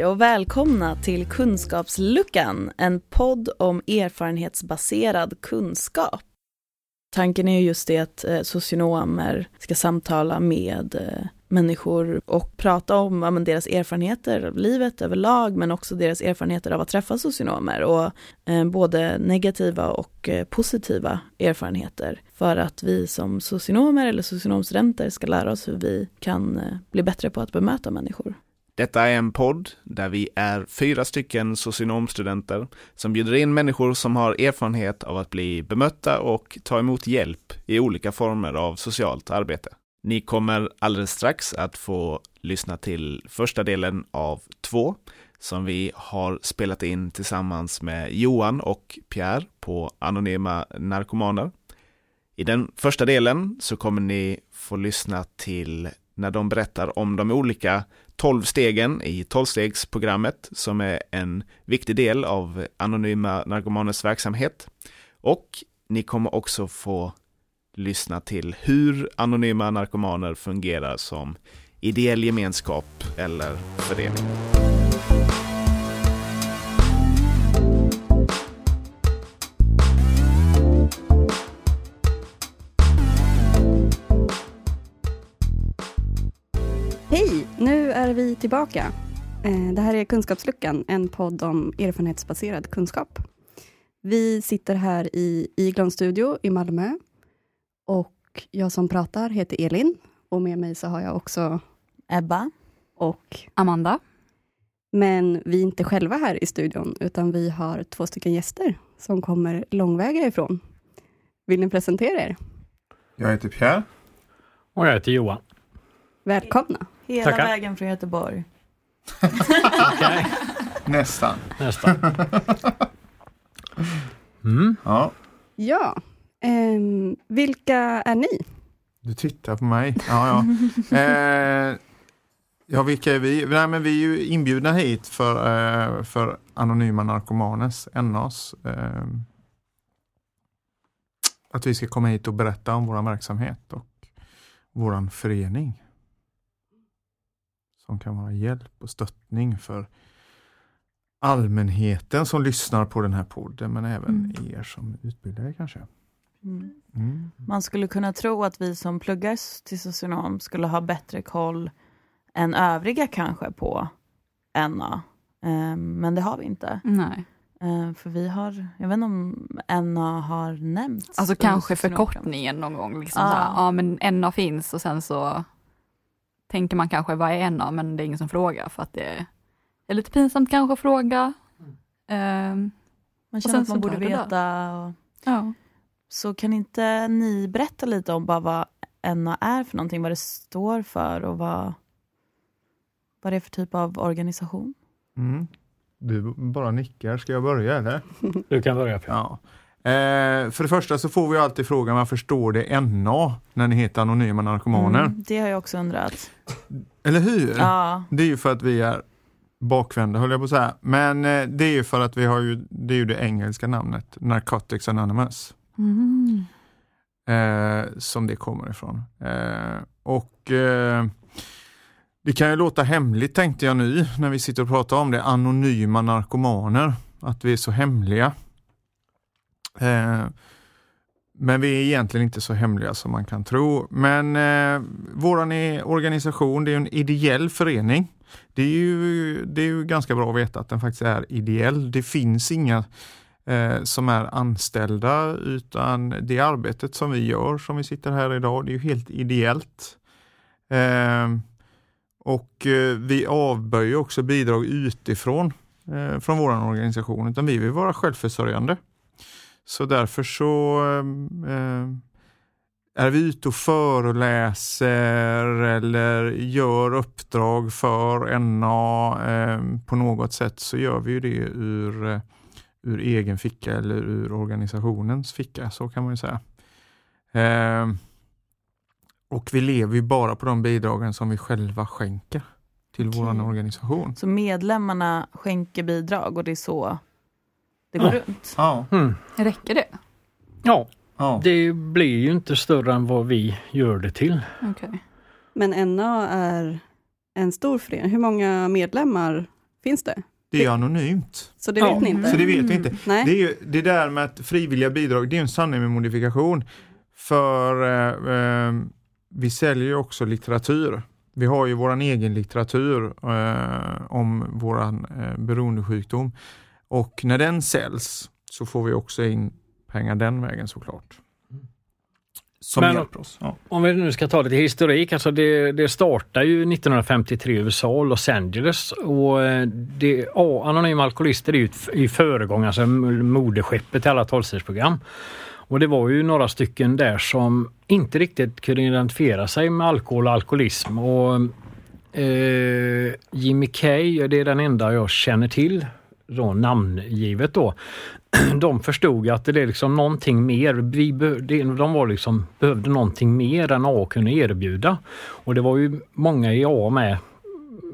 Hej och välkomna till Kunskapsluckan, en podd om erfarenhetsbaserad kunskap. Tanken är just det att eh, socionomer ska samtala med eh, människor och prata om ja, deras erfarenheter av livet överlag, men också deras erfarenheter av att träffa socionomer och eh, både negativa och eh, positiva erfarenheter för att vi som socionomer eller socionomstudenter ska lära oss hur vi kan eh, bli bättre på att bemöta människor. Detta är en podd där vi är fyra stycken socionomstudenter som bjuder in människor som har erfarenhet av att bli bemötta och ta emot hjälp i olika former av socialt arbete. Ni kommer alldeles strax att få lyssna till första delen av två som vi har spelat in tillsammans med Johan och Pierre på Anonyma Narkomaner. I den första delen så kommer ni få lyssna till när de berättar om de olika tolv stegen i tolvstegsprogrammet som är en viktig del av Anonyma Narkomaners verksamhet. Och ni kommer också få lyssna till hur anonyma narkomaner fungerar som ideell gemenskap eller förening. Hej! Nu är vi tillbaka. Eh, det här är Kunskapsluckan, en podd om erfarenhetsbaserad kunskap. Vi sitter här i Iglon studio i Malmö och jag som pratar heter Elin och med mig så har jag också Ebba och Amanda. Men vi är inte själva här i studion, utan vi har två stycken gäster som kommer långväga ifrån. Vill ni presentera er? Jag heter Pierre. Och jag heter Johan. Välkomna! Hela Tackar. vägen från Göteborg. Nästan. nästa. Mm. Ja, Ja, ehm, vilka är ni? du tittar på mig. Ja, ja. Eh, ja vilka är vi? Nej, men vi är ju inbjudna hit för, eh, för Anonyma Narkomanes, NAs. Eh, att vi ska komma hit och berätta om vår verksamhet och vår förening. Som kan vara hjälp och stöttning för allmänheten som lyssnar på den här podden, men även er som utbildare kanske. Mm. Mm. Man skulle kunna tro att vi som pluggar till socionom skulle ha bättre koll än övriga kanske på NA. Ehm, men det har vi inte. Nej. Ehm, för vi har, jag vet inte om NA har nämnts. Alltså kanske förkortningen någon gång. Liksom Ja. så här, ja men NA finns och sen så tänker man kanske vad är NA men det är ingen som frågar för att det är lite pinsamt kanske att fråga. Ehm, Man sen känner att man borde veta. Och, ja. så kan inte ni berätta lite om bara vad NA är för någonting, vad det står för och vad, vad det är för typ av organisation? Mm. Du bara nickar. Ska jag börja eller? Du kan börja. Ja. Eh, för det första så får vi alltid frågan varför står det NA när ni heter Anonyma Narkomaner? Mm, det har jag också undrat. Eller hur? Ja, Det är ju för att vi är bakvända höll jag på att säga. Men eh, det är ju för att vi har ju, det är ju det engelska namnet, Narcotics Anonymous. Mm. eh, som det kommer ifrån. Eh, och eh, det kan ju låta hemligt tänkte jag nu när vi sitter och pratar om det, anonyma narkomaner, att vi är så hemliga. Eh, men vi är egentligen inte så hemliga som man kan tro. Men eh, våran organisation, det är en ideell förening. Det är, ju, det är ju ganska bra att veta att den faktiskt är ideell. Det finns inga eh, som är anställda utan det arbetet som vi gör som vi sitter här idag, det är ju helt ideellt. Eh, och eh, vi avböjer också bidrag utifrån eh, från vår organisation utan vi vill vara självförsörjande. Så därför så eh, är vi ute och föreläser eller gör uppdrag för NA eh, på något sätt så gör vi ju det ur eh, ur egen ficka eller ur organisationens ficka, så kan man ju säga. Eh, och vi lever ju bara på de bidragen som vi själva skänker till Okej. vår organisation. så medlemmarna skänker bidrag och det är så det går Ja. runt. Ja, Mm. Räcker det? Ja, ja. det blir ju inte större än vad vi gör det till. Okej. Men NA är en stor förening. Hur många medlemmar Finns det? Det är anonymt. Så det Ja. vet ni inte? Så det vet vi inte. Nej. Det, är ju, det där med att frivilliga bidrag, det är en sanning med modifikation. För eh, eh, vi säljer ju också litteratur. Vi har ju våran egen litteratur eh, om våran eh, beroendesjukdom. Och när den säljs så får vi också in pengar den vägen såklart. Som Men- hjälper oss. Ja. Om vi nu ska ta lite historik, alltså det, det startar ju 1953 i USA, Los Angeles och eh, det, ja, Anonyma Alkoholister är ju i föregång, alltså moderskeppet till alla tolvstegsprogram. Och det var ju några stycken där som inte riktigt kunde identifiera sig med alkohol och alkoholism. Och, eh, Jimmy Kay, det är den enda jag känner till, då, namngivet då. De förstod att det är liksom någonting mer. Vi be, de var liksom, behövde någonting mer än A kunde erbjuda. Och det var ju många i A med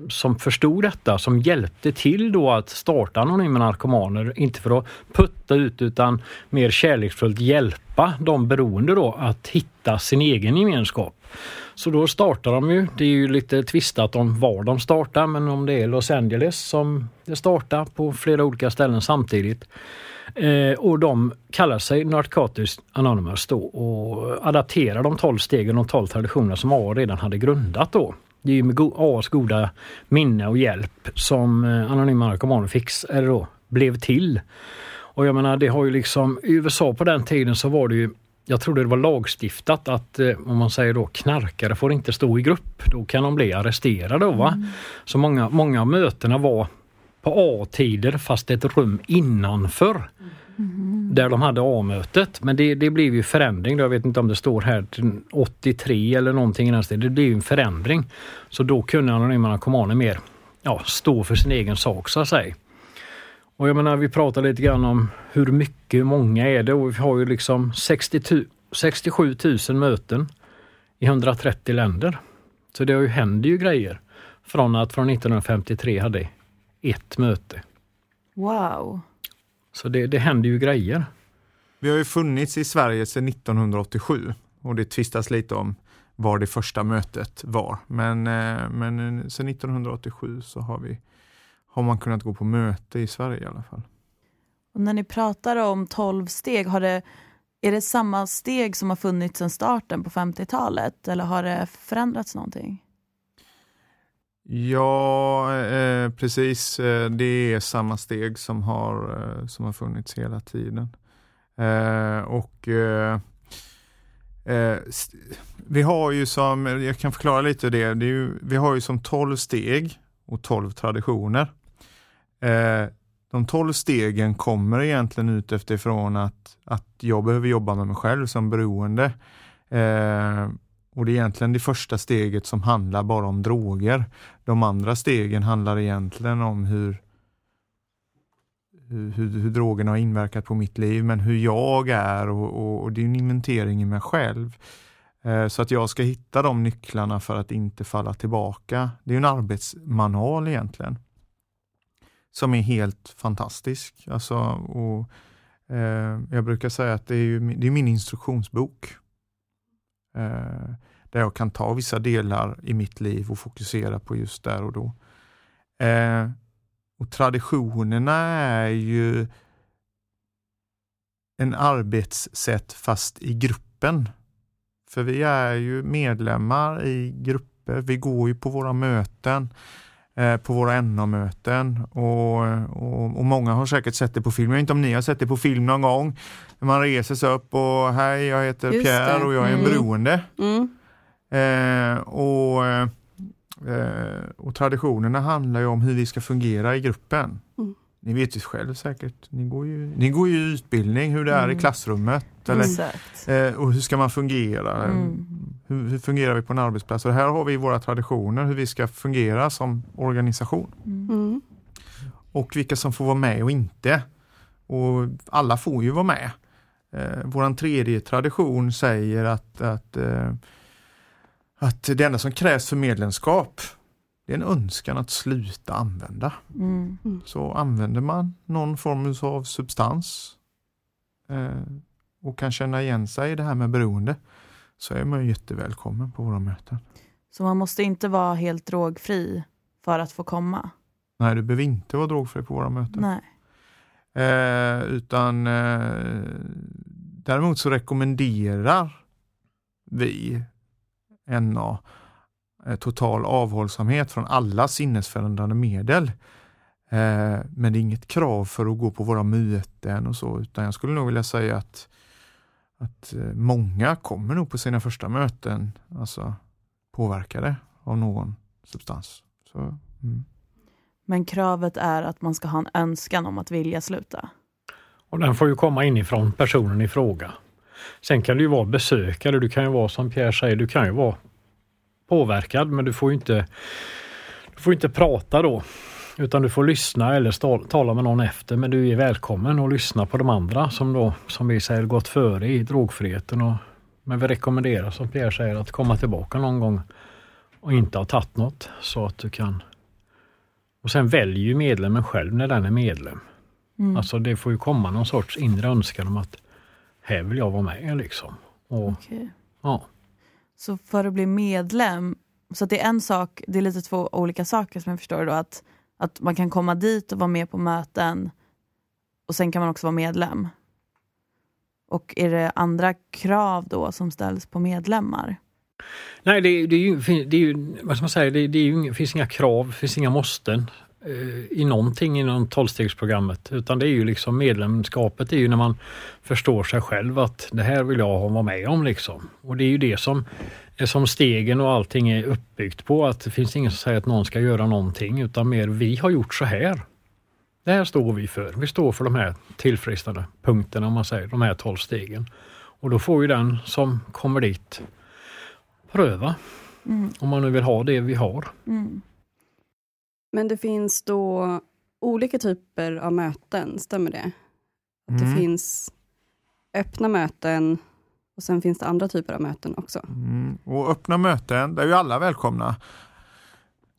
som förstod detta, som hjälpte till då att starta Anonyma Narkomaner. Inte för att putta ut utan mer kärleksfullt hjälpa de beroende då att hitta sin egen gemenskap. Så då startar de ju, det är ju lite tvistat om var de startar, men om det är Los Angeles som det startar på flera olika ställen samtidigt. Eh, och de kallar sig Narcotics Anonymous då och adapterar de 12 stegen och 12 traditioner som A redan hade grundat då. Det är ju med AAS A's goda minne och hjälp som eh, Anonyma Narkomaner fix, eller då, blev till. Och jag menar det har ju liksom, i USA på den tiden så var det ju jag trodde det var lagstiftat att eh, om man säger då knarkare får inte stå i grupp. Då kan de bli arresterade. Va? Så många, många av mötena var på A-tider fast ett rum innanför. Där de hade A-mötet. Men det, det blev ju förändring. Jag vet inte om det står här till 83 eller någonting i den stilen. Det blev en förändring. Så då kunde anonyma narkomaner mer ja, stå för sin egen sak så att säga. Och jag menar vi pratar lite grann om hur mycket, hur många är det och vi har ju liksom 60 tu- 67 000 möten i 130 länder. Så det har ju, händer ju grejer. Från att från 1953 hade ett möte. Wow. Så det, det händer ju grejer. Vi har ju funnits i Sverige sedan 1987 och det tvistas lite om var det första mötet var. Men, eh, men eh, sedan 1987 så har, vi, har man kunnat gå på möte i Sverige i alla fall. Och när ni pratar om 12 steg, har det, är det samma steg som har funnits sedan starten på 50-talet eller har det förändrats någonting? Ja, eh, precis. Eh, Det är samma steg som har, eh, som har funnits hela tiden. Eh, och eh, eh, Vi har ju som, jag kan förklara lite det, det ju, vi har ju som 12 steg och 12 traditioner. Eh, de 12 stegen kommer egentligen ut efterifrån att, att jag behöver jobba med mig själv som beroende. Eh, och det är egentligen det första steget som handlar bara om droger. De andra stegen handlar egentligen om hur, hur, hur, hur drogerna har inverkat på mitt liv, men hur jag är och, och, och det är en inventering i mig själv. Eh, så att jag ska hitta de nycklarna för att inte falla tillbaka. Det är en arbetsmanual egentligen. Som är helt fantastisk. Alltså, och, eh, jag brukar säga att det är, ju, min- det är min instruktionsbok. Eh, där jag kan ta vissa delar i mitt liv och fokusera på just där och då. Eh, och traditionerna är ju en arbetssätt fast i gruppen. För vi är ju medlemmar i grupper. Vi går ju på våra möten, på våra NA-möten och, och, och många har säkert sett det på film. Jag vet inte om ni har sett det på film någon gång. Man reser sig upp och hej, jag heter Just Pierre det. och jag är en Mm. beroende. Mm. Eh, och, eh, och traditionerna handlar ju om hur vi ska fungera i gruppen. Mm. Ni vet ju själv säkert, ni går ju, ni går ju utbildning hur det är i Mm. klassrummet. Eller, eh, och hur ska man fungera? Mm. Hur, hur fungerar vi på en arbetsplats? Och här har vi våra traditioner, hur vi ska fungera som organisation. Mm. Mm. Och vilka som får vara med och inte. Och alla får ju vara med. Eh, våran tredje tradition säger att, att, eh, att det enda som krävs för medlemskap det är en önskan att sluta använda. Mm. Så använder man någon form av substans eh, och kan känna igen sig i det här med beroende så är man jättevälkommen på våra möten. Så man måste inte vara helt drogfri för att få komma? Nej, du behöver inte vara drogfri på våra möten. Nej. Eh, utan eh, däremot så rekommenderar vi NA total avhållsamhet från alla sinnesförändrande medel. Eh, men det är inget krav för att gå på våra möten och så, utan jag skulle nog vilja säga att, att eh, många kommer nog på sina första möten alltså, påverkade av någon substans. Så, mm. Men kravet är att man ska ha en önskan om att vilja sluta. Och den får ju komma inifrån personen i fråga. Sen kan det ju vara besökare, du kan ju vara som Pierre säger, du kan ju vara påverkad men du får ju inte, du får inte prata då. Utan du får lyssna eller tala med någon efter men du är välkommen att lyssna på de andra som då, som vi säger, gått före i drogfriheten. Och, men vi rekommenderar som Pierre säger att komma tillbaka någon gång och inte ha tagit något så att du kan och sen väljer ju medlemmen själv när den är medlem. Mm. Alltså det får ju komma någon sorts inre önskan om att här vill jag vara med liksom. Och, okay. ja. Så för att bli medlem, så det är en sak, det är lite två olika saker som jag förstår då, att, att man kan komma dit och vara med på möten och sen kan man också vara medlem. Och är det andra krav då som ställs på medlemmar? Nej, det, det, är ju, det är ju, vad ska man säga, det, det är ju, finns inga krav, det finns inga måsten i någonting inom tolvstegsprogrammet. Utan det är ju liksom medlemskapet är ju när man förstår sig själv att det här vill jag vara med om. Liksom. Och det är ju det som, som stegen och allting är uppbyggt på. Att det finns ingen som säger att någon ska göra någonting utan mer vi har gjort så här. Det här står vi för. Vi står för de här tillfrisknande punkterna om man säger, de här tolv stegen. Och då får ju den som kommer dit pröva. Mm. Om man nu vill ha det vi har. Mm. Men det finns då olika typer av möten, stämmer det? Att mm. det finns öppna möten och sen finns det andra typer av möten också. Mm. Och öppna möten, där är ju alla välkomna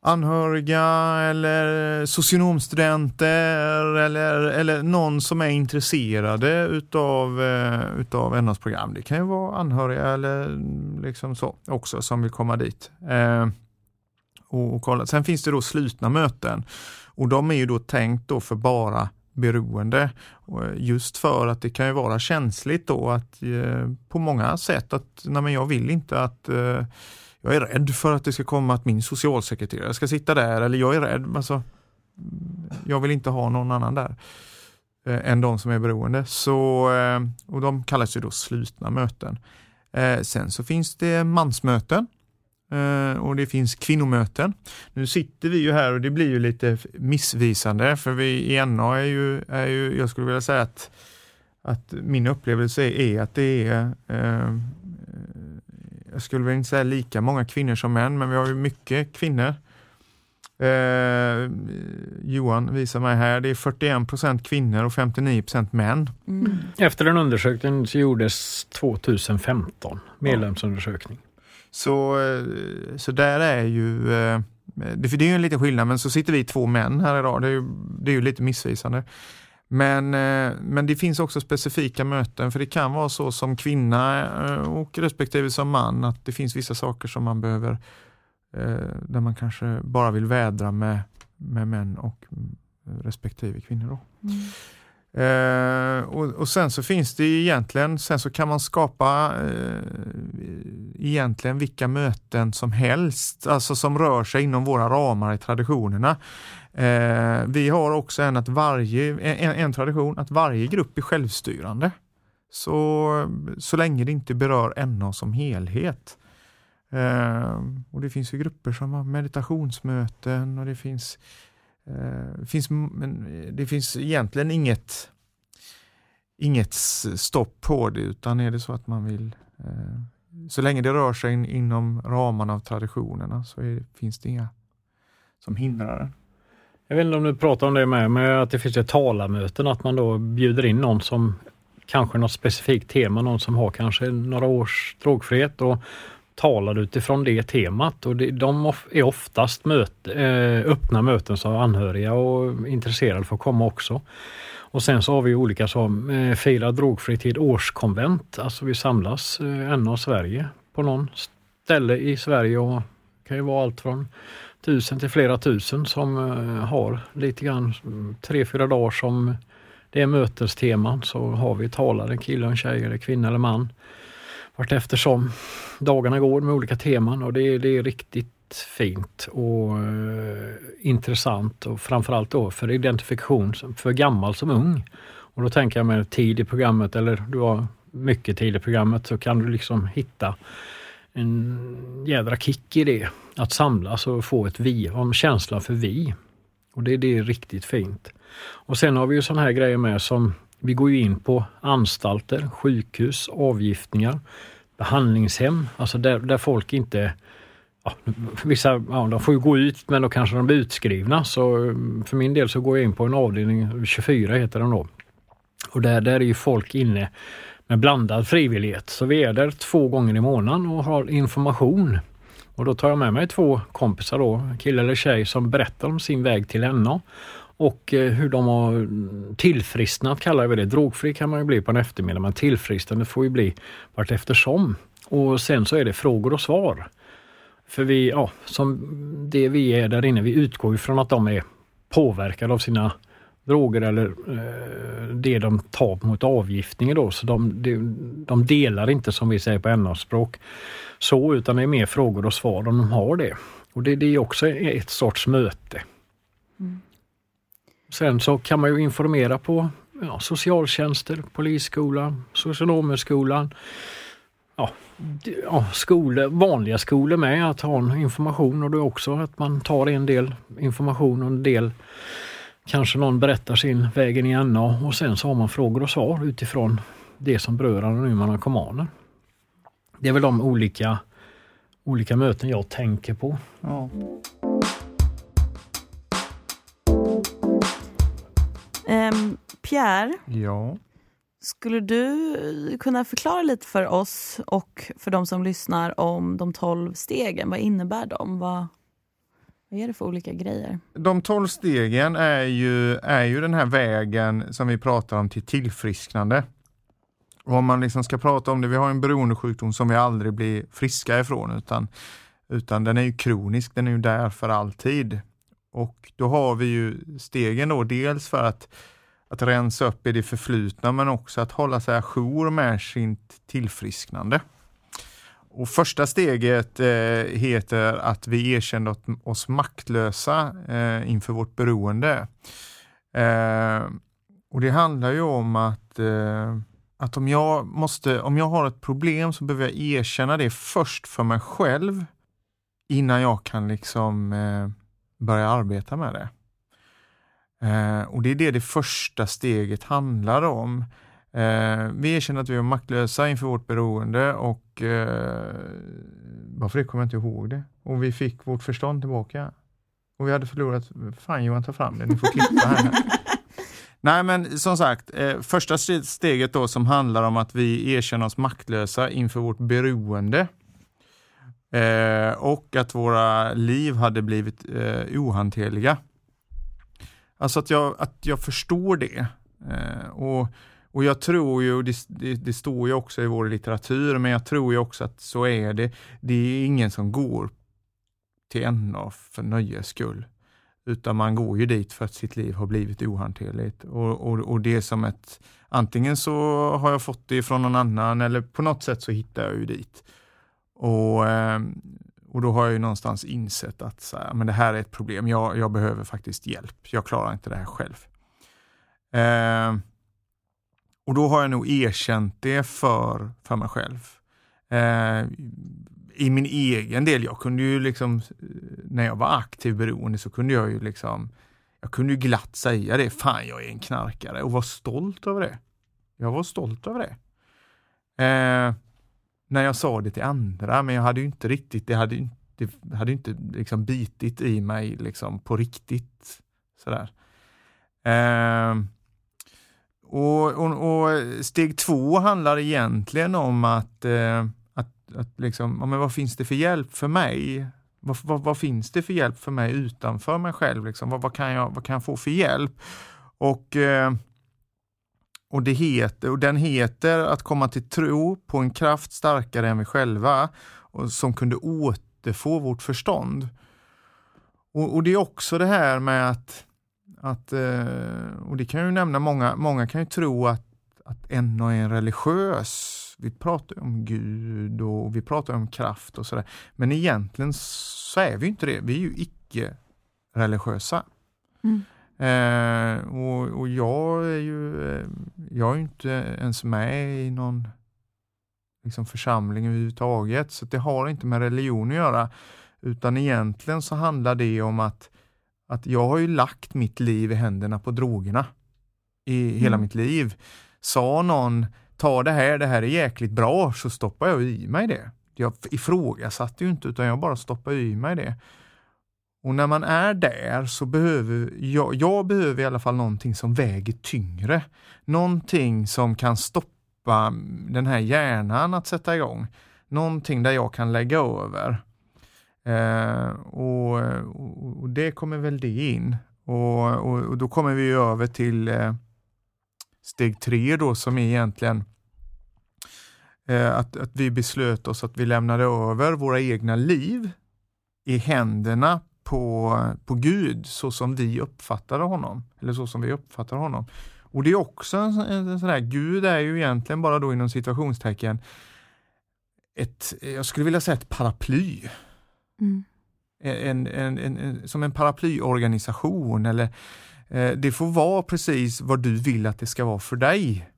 anhöriga eller socionomstudenter eller, eller någon som är intresserade utav, eh, utav NAs program. Det kan ju vara anhöriga eller liksom så också som vill komma dit. Eh, och, och kolla. Sen finns det då slutna möten och de är ju då tänkt då för bara beroende. Eh, just för att det kan ju vara känsligt då att eh, på många sätt att nej men jag vill inte att eh, jag är rädd för att det ska komma att min socialsekreterare ska sitta där eller jag är rädd, alltså, mm, jag vill inte ha någon annan där eh, än de som är beroende. Så, eh, och de kallas ju då slutna möten. Eh, sen så finns det mansmöten och det finns kvinnomöten. Nu sitter vi ju här och det blir ju lite missvisande för vi i NA är ju, är ju jag skulle vilja säga att, att min upplevelse är att det är eh, jag skulle väl inte säga lika många kvinnor som män, men vi har ju mycket kvinnor. Eh, Johan visar mig här, det är 41 procent kvinnor och 59 procent män. Mm. Efter en undersökning som gjordes 2015, medlemsundersökning. Så, eh, så där är ju, eh, det, det är ju en liten skillnad, men så sitter vi två män här idag, det är ju, det är ju lite missvisande. Men, eh, men det finns också specifika möten för det kan vara så som kvinna och respektive som man att det finns vissa saker som man behöver där man kanske bara vill vädra med, med män och mm, respektive kvinnor. Då. Mm. Eh, och, och, sen så finns det egentligen, sen så kan man skapa eh, egentligen vilka möten som helst, alltså som rör sig inom våra ramar i traditionerna. Eh, vi har också en, att varje, en, en, tradition att varje grupp är självstyrande. Så, så länge det inte berör NA som helhet. Eh, och Det finns ju grupper som har meditationsmöten och det finns, det finns, eh, det finns egentligen inget, inget stopp på det utan är det så att man vill eh, så länge det rör sig inom ramarna av traditionerna så är, finns det inga som hindrar det. Jag vet inte om du pratar om det med, men att det finns ett talarmöten, att man då bjuder in någon som kanske något specifikt tema, någon som har kanske några års drogfrihet och talar utifrån det temat. Och det, de är oftast möte, eh, öppna möten som anhöriga och intresserade får komma också. Och sen så har vi olika som eh, firar drogfri tid årskonvent, alltså vi samlas eh, en av Sverige på någon ställe i Sverige och det kan ju vara allt från tusen till flera tusen som eh, har lite grann mm, tre, fyra dagar som det är mötesteman så har vi talare, kille och tjej eller kvinna eller man. Vart eftersom dagarna går med olika teman och det, det är riktigt fint och eh, intressant och framförallt då för identifikation för gammal som ung. Och då tänker jag med tid i programmet eller du har mycket tid i programmet så kan du liksom hitta en jädra kick i det. Att samlas och få ett vi, om känslan för vi. Och det, det är riktigt fint. Och sen har vi ju sådana här grejer med som vi går ju in på anstalter, sjukhus, avgiftningar, behandlingshem, alltså där, där folk inte Ja, vissa ja, de får ju gå ut men då kanske de blir utskrivna. Så mm, för min del så går jag in på en avdelning, 24 heter den då. Och där, där är ju folk inne med blandad frivillighet. Så vi är där två gånger i månaden och har information. Och då tar jag med mig två kompisar då, kille eller tjej, som berättar om sin väg till NA och eh, hur de har mm, tillfrisknat kallar vi det. Drogfri kan man ju bli på en eftermiddag men tillfrisknande får ju bli vart eftersom. Och sen så är det frågor och svar. För vi, ja, som det vi är där inne, vi utgår ifrån att de är påverkade av sina droger eller eh, det de tar mot avgiftningen då. Så de, de, de delar inte som vi säger på NA-språk så utan det är mer frågor och svar om de har det. Och det, det är också ett sorts möte. Mm. Sen så kan man ju informera på ja, socialtjänster, polisskolan, socionomskolan, ja, ja, skolor, vanliga skolor med att ha en information och det är också att man tar en del information och en del kanske någon berättar sin vägen i NA och sen så har man frågor och svar utifrån det som berör anonyma narkomaner. Det är väl de olika, olika möten jag tänker på. Ja. Um, Pierre, ja. skulle du kunna förklara lite för oss och för de som lyssnar om de tolv stegen? Vad innebär de? Vad, vad är det för olika grejer? De tolv stegen är ju, är ju den här vägen som vi pratar om till tillfrisknande. Och om man liksom ska prata om det, vi har en beroendesjukdom som vi aldrig blir friska ifrån utan, utan den är ju kronisk, den är ju där för alltid. Och då har vi ju stegen då, dels för att, att rensa upp i det förflutna men också att hålla sig ajour med sitt tillfrisknande. Och första steget eh, heter att vi erkände oss maktlösa eh, inför vårt beroende. Eh, och det handlar ju om att, eh, att om, jag måste, om jag har ett problem så behöver jag erkänna det först för mig själv innan jag kan liksom eh, börja arbeta med det. Eh, och det är det det första steget handlar om. Eh, vi erkänner att vi var maktlösa inför vårt beroende och eh, varför det kommer jag inte ihåg det. Och vi fick vårt förstånd tillbaka. Och vi hade förlorat, fan Johan ta fram det, ni får klippa här. Nej men som sagt, eh, första steget då som handlar om att vi erkänner oss maktlösa inför vårt beroende eh, och att våra liv hade blivit eh, ohanterliga. Alltså att jag, att jag förstår det. Eh, och och jag tror ju, det, det, det, står ju också i vår litteratur, men jag tror ju också att så är det. Det är ingen som går till NA för nöjes skull. Utan man går ju dit för att sitt liv har blivit ohanterligt. Och, och, och det är som ett, antingen så har jag fått det från någon annan eller på något sätt så hittar jag ju dit. Och, ehm, och då har jag ju någonstans insett att så här, men det här är ett problem, jag, jag behöver faktiskt hjälp. Jag klarar inte det här själv. Eh, och då har jag nog erkänt det för, för mig själv. Eh, I min egen del, jag kunde ju liksom, när jag var aktiv beroende så kunde jag ju liksom, jag kunde ju glatt säga det, fan jag är en knarkare och vara stolt över det. Jag var stolt över det. Eh, när jag sa det till andra, men jag hade ju inte riktigt, det hade, det hade inte liksom bitit i mig liksom på riktigt. Sådär. Eh, och, och, och, steg två handlar egentligen om att, eh, att, att liksom, ja, men vad finns det för hjälp för mig? Vad, vad, vad, finns det för hjälp för mig utanför mig själv? Liksom? Vad, vad, kan jag, vad kan jag få för hjälp? Och, eh, och, det heter, och den heter att komma till tro på en kraft starkare än vi själva och som kunde återfå vårt förstånd. och, och, det är också det här med att, att eh, och det kan jag ju nämna, många, många kan ju tro att, att en är en religiös vi pratar om Gud och vi pratar om kraft och sådär. Men egentligen så är vi inte det. Vi är ju icke-religiösa. Mm. Eh, och, och, jag är ju eh, jag är inte ens med i någon liksom, församling överhuvudtaget, så det har inte med religion att göra. Utan egentligen så handlar det om att, att jag har ju lagt mitt liv i händerna på drogerna i hela mm. mitt liv. Sa någon ta det här, det här är jäkligt bra, så stoppar jag i mig det. Jag ifrågasatte ju inte utan jag bara stoppade i mig det. Och när man är där så behöver jag, jag behöver i alla fall någonting som väger tyngre. Någonting som kan stoppa den här hjärnan att sätta igång. Någonting där jag kan lägga över. Eh, och, och, och, det kommer väl det in. Och, och då kommer vi över till eh, steg tre då som är egentligen eh, att, att vi beslöt oss att vi lämnade över våra egna liv i händerna på, på Gud så som vi uppfattade honom. Eller så som vi uppfattar honom. Och det är också en, en, sån här, Gud är ju egentligen bara då inom situationstecken ett, jag skulle vilja säga ett paraply. Mm. En, en, en, som en paraplyorganisation eller Eh, det får vara precis vad du vill att det ska vara för dig.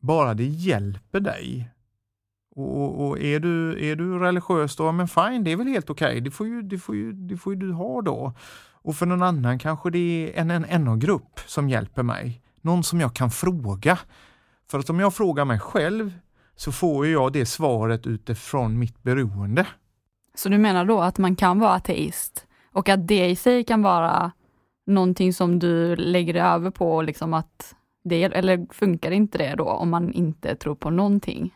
Bara det hjälper dig. Och, och är, du, är du religiös då, men fine, det är väl helt okej. Okay. Det, får ju, det, får ju, det får ju du ha då. Och för någon annan kanske det är en, en NA-grupp som hjälper mig. Någon som jag kan fråga. För att om jag frågar mig själv så får jag det svaret utifrån mitt beroende. Så du menar då att man kan vara ateist och att det i sig kan vara någonting som du lägger över på, liksom att det, eller funkar inte det då om man inte tror på någonting?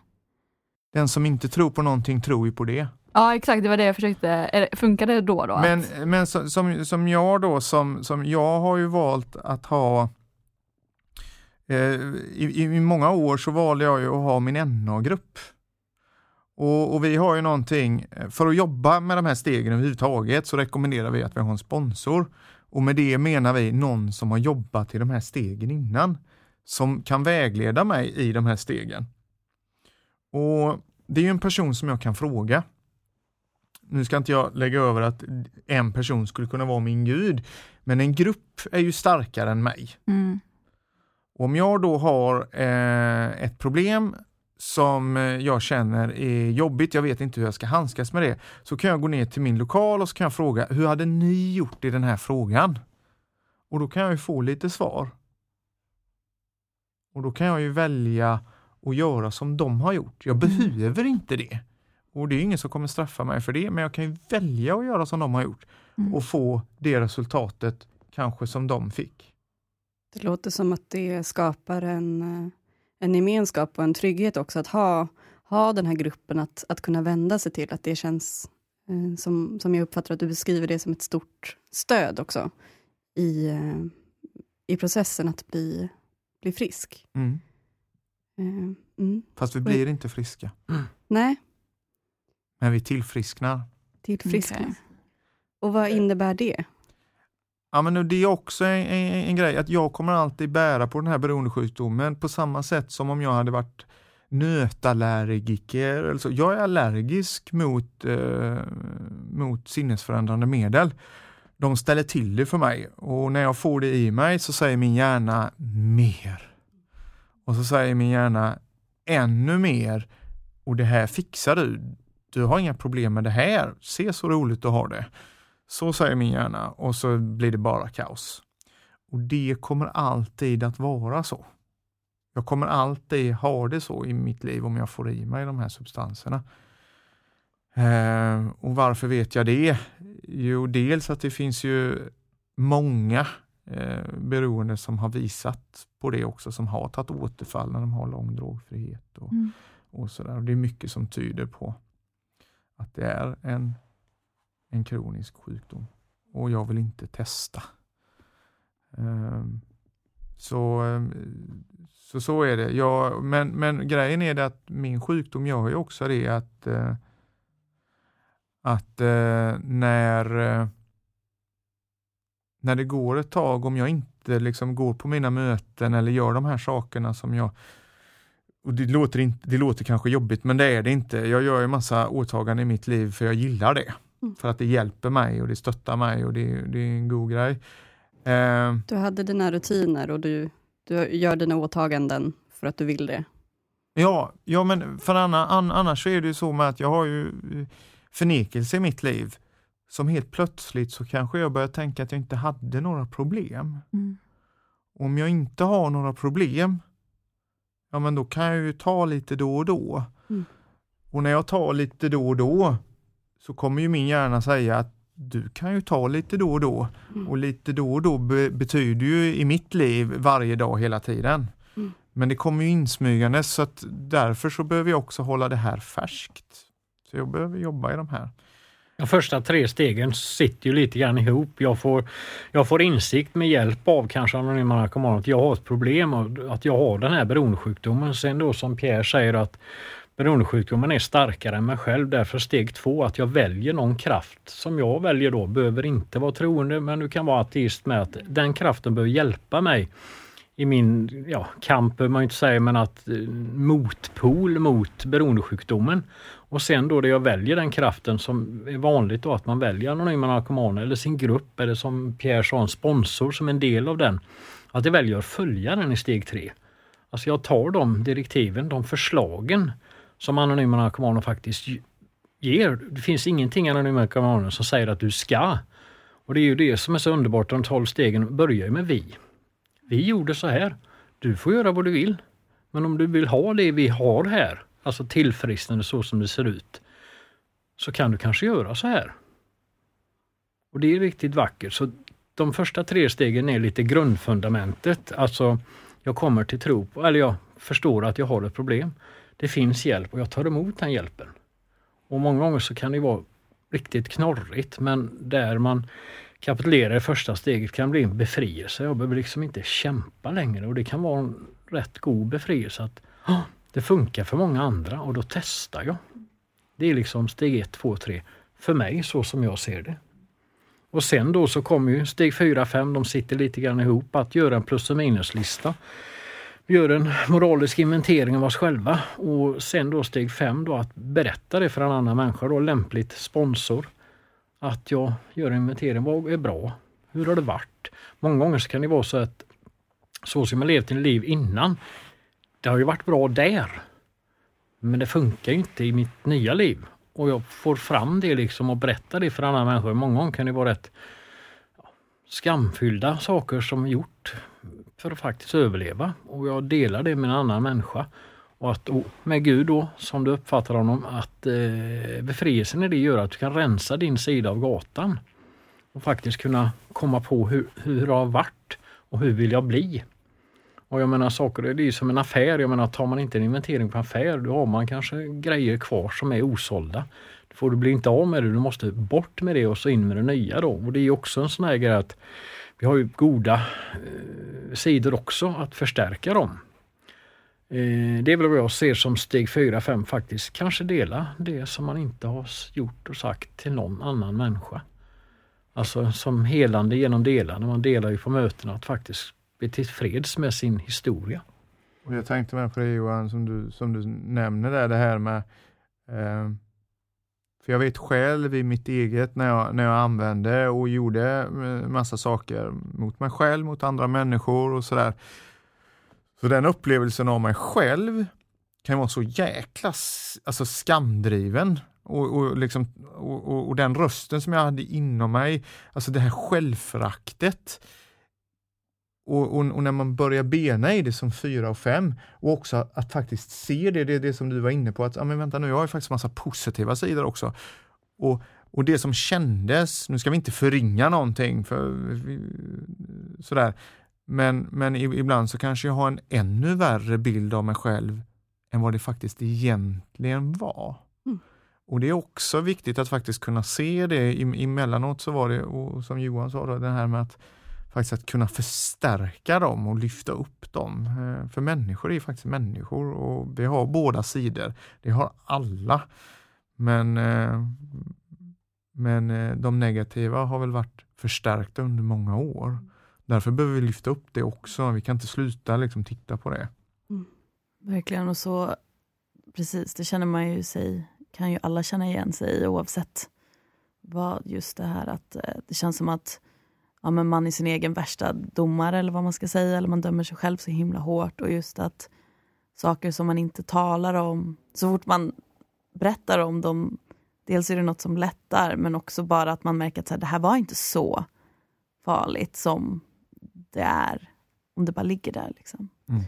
Den som inte tror på någonting tror ju på det. Ja exakt, det var det jag försökte, funkar det då? då men att... men som, som, som jag då, som, som jag har ju valt att ha eh, i, i, många år så valde jag ju att ha min NA-grupp. Och, och, vi har ju någonting, för att jobba med de här stegen överhuvudtaget så rekommenderar vi att vi har en sponsor. Och med det menar vi någon som har jobbat i de här stegen innan, som kan vägleda mig i de här stegen. Och Det är en person som jag kan fråga. Nu ska inte jag lägga över att en person skulle kunna vara min gud, men en grupp är ju starkare än mig. Mm. Om jag då har eh, ett problem som jag känner är jobbigt, jag vet inte hur jag ska handskas med det, så kan jag gå ner till min lokal och så kan jag fråga, hur hade ni gjort i den här frågan? Och då kan jag ju få lite svar. Och då kan jag ju välja att göra som de har gjort. Jag mm. behöver inte det. Och det är ingen som kommer straffa mig för det, men jag kan ju välja att göra som de har gjort mm. och få det resultatet kanske som de fick. Det låter som att det skapar en eh, en gemenskap och en trygghet också att ha, ha den här gruppen att, att kunna vända sig till. Att det känns, eh, som, som jag uppfattar att du beskriver det som ett stort stöd också i, eh, i processen att bli, bli frisk. Mm. Eh, mm. Fast vi blir inte friska. Mm. Nej. Men vi tillfrisknar. Tillfrisknar. Okay. Och vad innebär det? Ja, men det är också en, en, en, grej att jag kommer alltid bära på den här beroendesjukdomen på samma sätt som om jag hade varit nötallergiker. Alltså, jag är allergisk mot, eh, mot sinnesförändrande medel. De ställer till det för mig och när jag får det i mig så säger min hjärna mer. Och så säger min hjärna ännu mer och det här fixar du. Du har inga problem med det här. Se så roligt du har det. Så säger min hjärna och så blir det bara kaos. Och det kommer alltid att vara så. Jag kommer alltid ha det så i mitt liv om jag får i mig de här substanserna. Eh, och varför vet jag det? Jo, dels att det finns ju många eh, beroende som har visat på det också, som har tagit återfall när de har lång drogfrihet. Och, mm. och sådär. Det är mycket som tyder på att det är en en kronisk sjukdom och jag vill inte testa. Um, så, så så är det. Jag, men, men grejen är det att min sjukdom gör ju också det att, uh, att uh, när, uh, när det går ett tag, om jag inte liksom går på mina möten eller gör de här sakerna som jag och det låter, inte, det låter kanske jobbigt, men det är det inte. Jag gör en massa åtaganden i mitt liv för jag gillar det. Mm. För att det hjälper mig och det stöttar mig och det, det är en god grej. Eh, Du hade dina rutiner och du, du gör dina åtaganden för att du vill det. Ja, ja men för anna, an, annars är det ju så med att jag har ju eh, förnekelse i mitt liv. Som helt plötsligt så kanske jag börjar tänka att jag inte hade några problem. Mm. Om jag inte har några problem, ja men då kan jag ju ta lite då och då. Mm. Och när jag tar lite då och då så kommer ju min hjärna säga att du kan ju ta lite då och då. Mm. Och lite då och då be betyder ju i mitt liv varje dag hela tiden. Mm. Men det kommer ju insmygande så att därför så behöver jag också hålla det här färskt. Så jag behöver jobba i de här. De första tre stegen sitter ju lite grann ihop. Jag får, jag får insikt med hjälp av kanske anonyma narkomaner att jag har ett problem och att jag har den här beroendesjukdomen. Sen då som Pierre säger att beroendesjukdomen är starkare än mig själv. Därför steg två att jag väljer någon kraft som jag väljer då. Behöver inte vara troende men du kan vara ateist med att den kraften behöver hjälpa mig i min ja, kamp, behöver man inte säga, men att eh, motpol mot beroendesjukdomen. Och sen då det jag väljer den kraften som är vanligt då att man väljer anonyma narkomaner eller sin grupp eller som Pierre sa en sponsor som en del av den. Att jag väljer att följa den i steg tre. Alltså jag tar de direktiven, de förslagen som anonyma narkomaner faktiskt ger. Det finns ingenting i anonyma narkomaner som säger att du ska. Och det är ju det som är så underbart, de 12 stegen börjar ju med vi. Vi gjorde så här. Du får göra vad du vill. Men om du vill ha det vi har här, alltså tillfrisknande så som det ser ut, så kan du kanske göra så här. Och det är riktigt vackert. Så de första tre stegen är lite grundfundamentet. Alltså, jag kommer till tro på, eller jag förstår att jag har ett problem. Det finns hjälp och jag tar emot den hjälpen. Och många gånger så kan det vara riktigt knorrigt, men där man kapitulera i första steget kan bli en befrielse. Jag behöver liksom inte kämpa längre och det kan vara en rätt god befrielse att det funkar för många andra och då testar jag. Det är liksom steg ett, två, tre för mig så som jag ser det. Och sen då så kommer ju steg 4, 5, de sitter lite grann ihop, att göra en plus och minuslista. Vi gör en moralisk inventering av oss själva och sen då steg 5 då att berätta det för en annan människa, då lämpligt sponsor. Att jag gör en inventering, vad är bra? Hur har det varit? Många gånger så kan det vara så att så som jag levt i liv innan, det har ju varit bra där. Men det funkar ju inte i mitt nya liv. Och jag får fram det liksom och berättar det för andra människor. Många gånger kan det vara rätt skamfyllda saker som gjort för att faktiskt överleva. Och jag delar det med en annan människa. Och att med Gud då, som du uppfattar honom, att eh, befrielsen i det gör att du kan rensa din sida av gatan. Och faktiskt kunna komma på hur, hur det har varit och hur vill jag bli. Och jag menar saker, det är ju som en affär. Jag menar tar man inte en inventering på en affär, då har man kanske grejer kvar som är osålda. Då får du bli inte av med det, du måste bort med det och så in med det nya då. Och det är också en sån här grej att vi har ju goda eh, sidor också att förstärka dem. Eh, det är väl vad jag ser som steg 4, 5 faktiskt. Kanske dela det som man inte har gjort och sagt till någon annan människa. Alltså som helande genom delande. Man delar ju på mötena att faktiskt bli tillfreds med sin historia. Och jag tänkte med på det Johan, som du, som du nämner där, det här med eh, för jag vet själv i mitt eget när jag, när jag använde och gjorde eh, massa saker mot mig själv, mot andra människor och sådär. Så den upplevelsen av mig själv kan vara så jäkla alltså skamdriven. Och, och, liksom, och, och, och den rösten som jag hade inom mig, alltså det här självföraktet. Och, och, och när man börjar bena i det som fyra och fem och också att, faktiskt se det, det är det som du var inne på, att ah, men vänta nu, jag har ju faktiskt massa positiva sidor också. Och, och det som kändes, nu ska vi inte förringa någonting, för sådär, men, men ibland så kanske jag har en ännu värre bild av mig själv än vad det faktiskt egentligen var. Mm. Och det är också viktigt att faktiskt kunna se det. I- Emellanåt så var det, och som Johan sa, då, det här med att faktiskt att kunna förstärka dem och lyfta upp dem. Eh, För människor är faktiskt människor och vi har båda sidor. Det har alla. Men eh, men eh, de negativa har väl varit förstärkta under många år. Därför behöver vi lyfta upp det också. Vi kan inte sluta liksom titta på det. Mm. Verkligen, och så precis, det känner man ju sig, kan ju alla känna igen sig i oavsett vad just det här att eh, det känns som att ja, men man är sin egen värsta domare eller vad man ska säga, eller man dömer sig själv så himla hårt och just att saker som man inte talar om, så fort man berättar om dem, dels är det något som lättar men också bara att man märker att så här, det här var inte så farligt som det är om det bara ligger där. Liksom. Mm.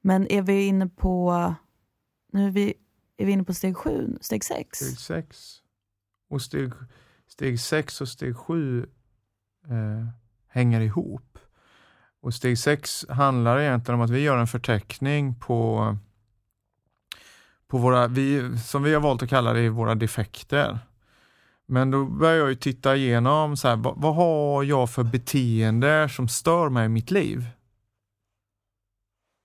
Men är vi inne på, nu är vi, är vi inne på steg sju, steg sex? Steg sex och steg, steg sex och steg sju eh, hänger ihop. Och steg sex handlar egentligen om att vi gör en förteckning på, på våra, vi, som vi har valt att kalla det, våra defekter. Men då börjar jag ju titta igenom, så här, vad, vad har jag för beteende som stör mig i mitt liv?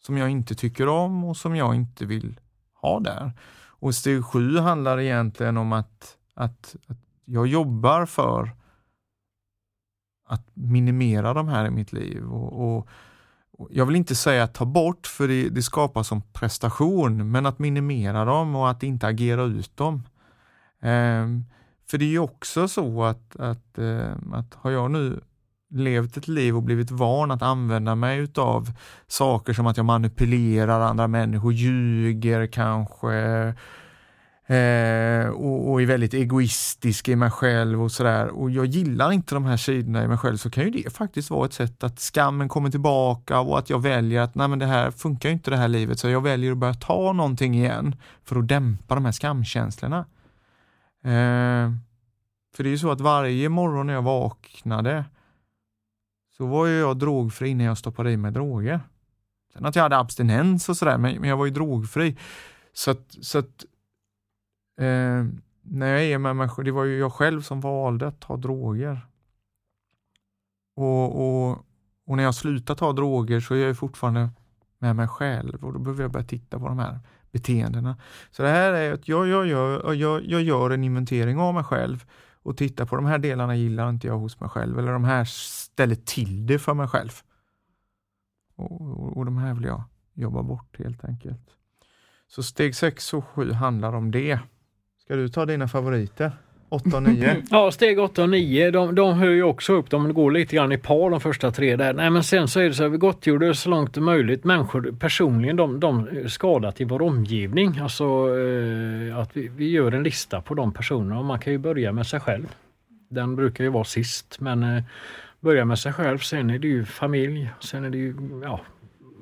Som jag inte tycker om och som jag inte vill ha där. Och steg sju handlar egentligen om att, att, att jag jobbar för att minimera de här i mitt liv. Och, och, och jag vill inte säga att ta bort, för det, det skapar som prestation, men att minimera dem och att inte agera ut dem. Ehm, för det är ju också så att, att, eh, att har jag nu levt ett liv och blivit van att använda mig utav saker som att jag manipulerar andra människor, ljuger kanske, eh, och, och är väldigt egoistisk i mig själv och sådär. Och jag gillar inte de här sidorna i mig själv så kan ju det faktiskt vara ett sätt att skammen kommer tillbaka och att jag väljer att nej men det här funkar inte det här livet så jag väljer att börja ta någonting igen för att dämpa de här skamkänslorna. Eh, för det är ju så att varje morgon när jag vaknade så var ju jag drogfri innan jag stoppade i mig droger. Sen att jag hade abstinens och sådär, men, men jag var ju drogfri. Så att, så att eh, när jag är med mig det var ju jag själv som valde att ta droger. Och, och, och när jag slutar ta droger så är jag fortfarande med mig själv och då behöver jag börja titta på de här beteendena. Så det här är att jag, jag, jag, jag, jag gör en inventering av mig själv och tittar på de här delarna gillar inte jag hos mig själv eller de här ställer till det för mig själv. Och, och, och de här vill jag jobba bort helt enkelt. Så steg 6 och 7 handlar om det. Ska du ta dina favoriter? 8 och 9? Ja, steg 8 och 9, de, de hör ju också upp, de går lite grann i par de första tre där. Nej men sen så är det så att vi gottgjorde så långt möjligt människor personligen, de, de skadar i vår omgivning. Alltså eh, att vi, vi gör en lista på de personerna och man kan ju börja med sig själv. Den brukar ju vara sist men eh, börja med sig själv, sen är det ju familj, sen är det ju ja,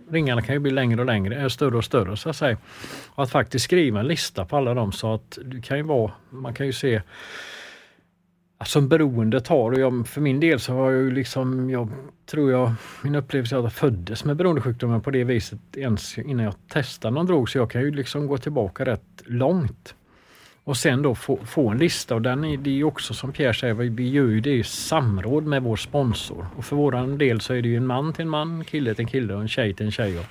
ringarna kan ju bli längre och längre, större och större så att säga. Och att faktiskt skriva en lista på alla dem så att det kan ju vara, man kan ju se som beroendet har, och jag, för min del så har jag ju liksom, jag tror jag, min upplevelse är att jag föddes med beroendesjukdomen på det viset ens innan jag testade någon drog så jag kan ju liksom gå tillbaka rätt långt. Och sen då få, få en lista och den är, det är också som Pierre säger, vi gör ju det i samråd med vår sponsor. Och för våran del så är det ju en man till en man, kille till en kille och en tjej till en tjej. Och,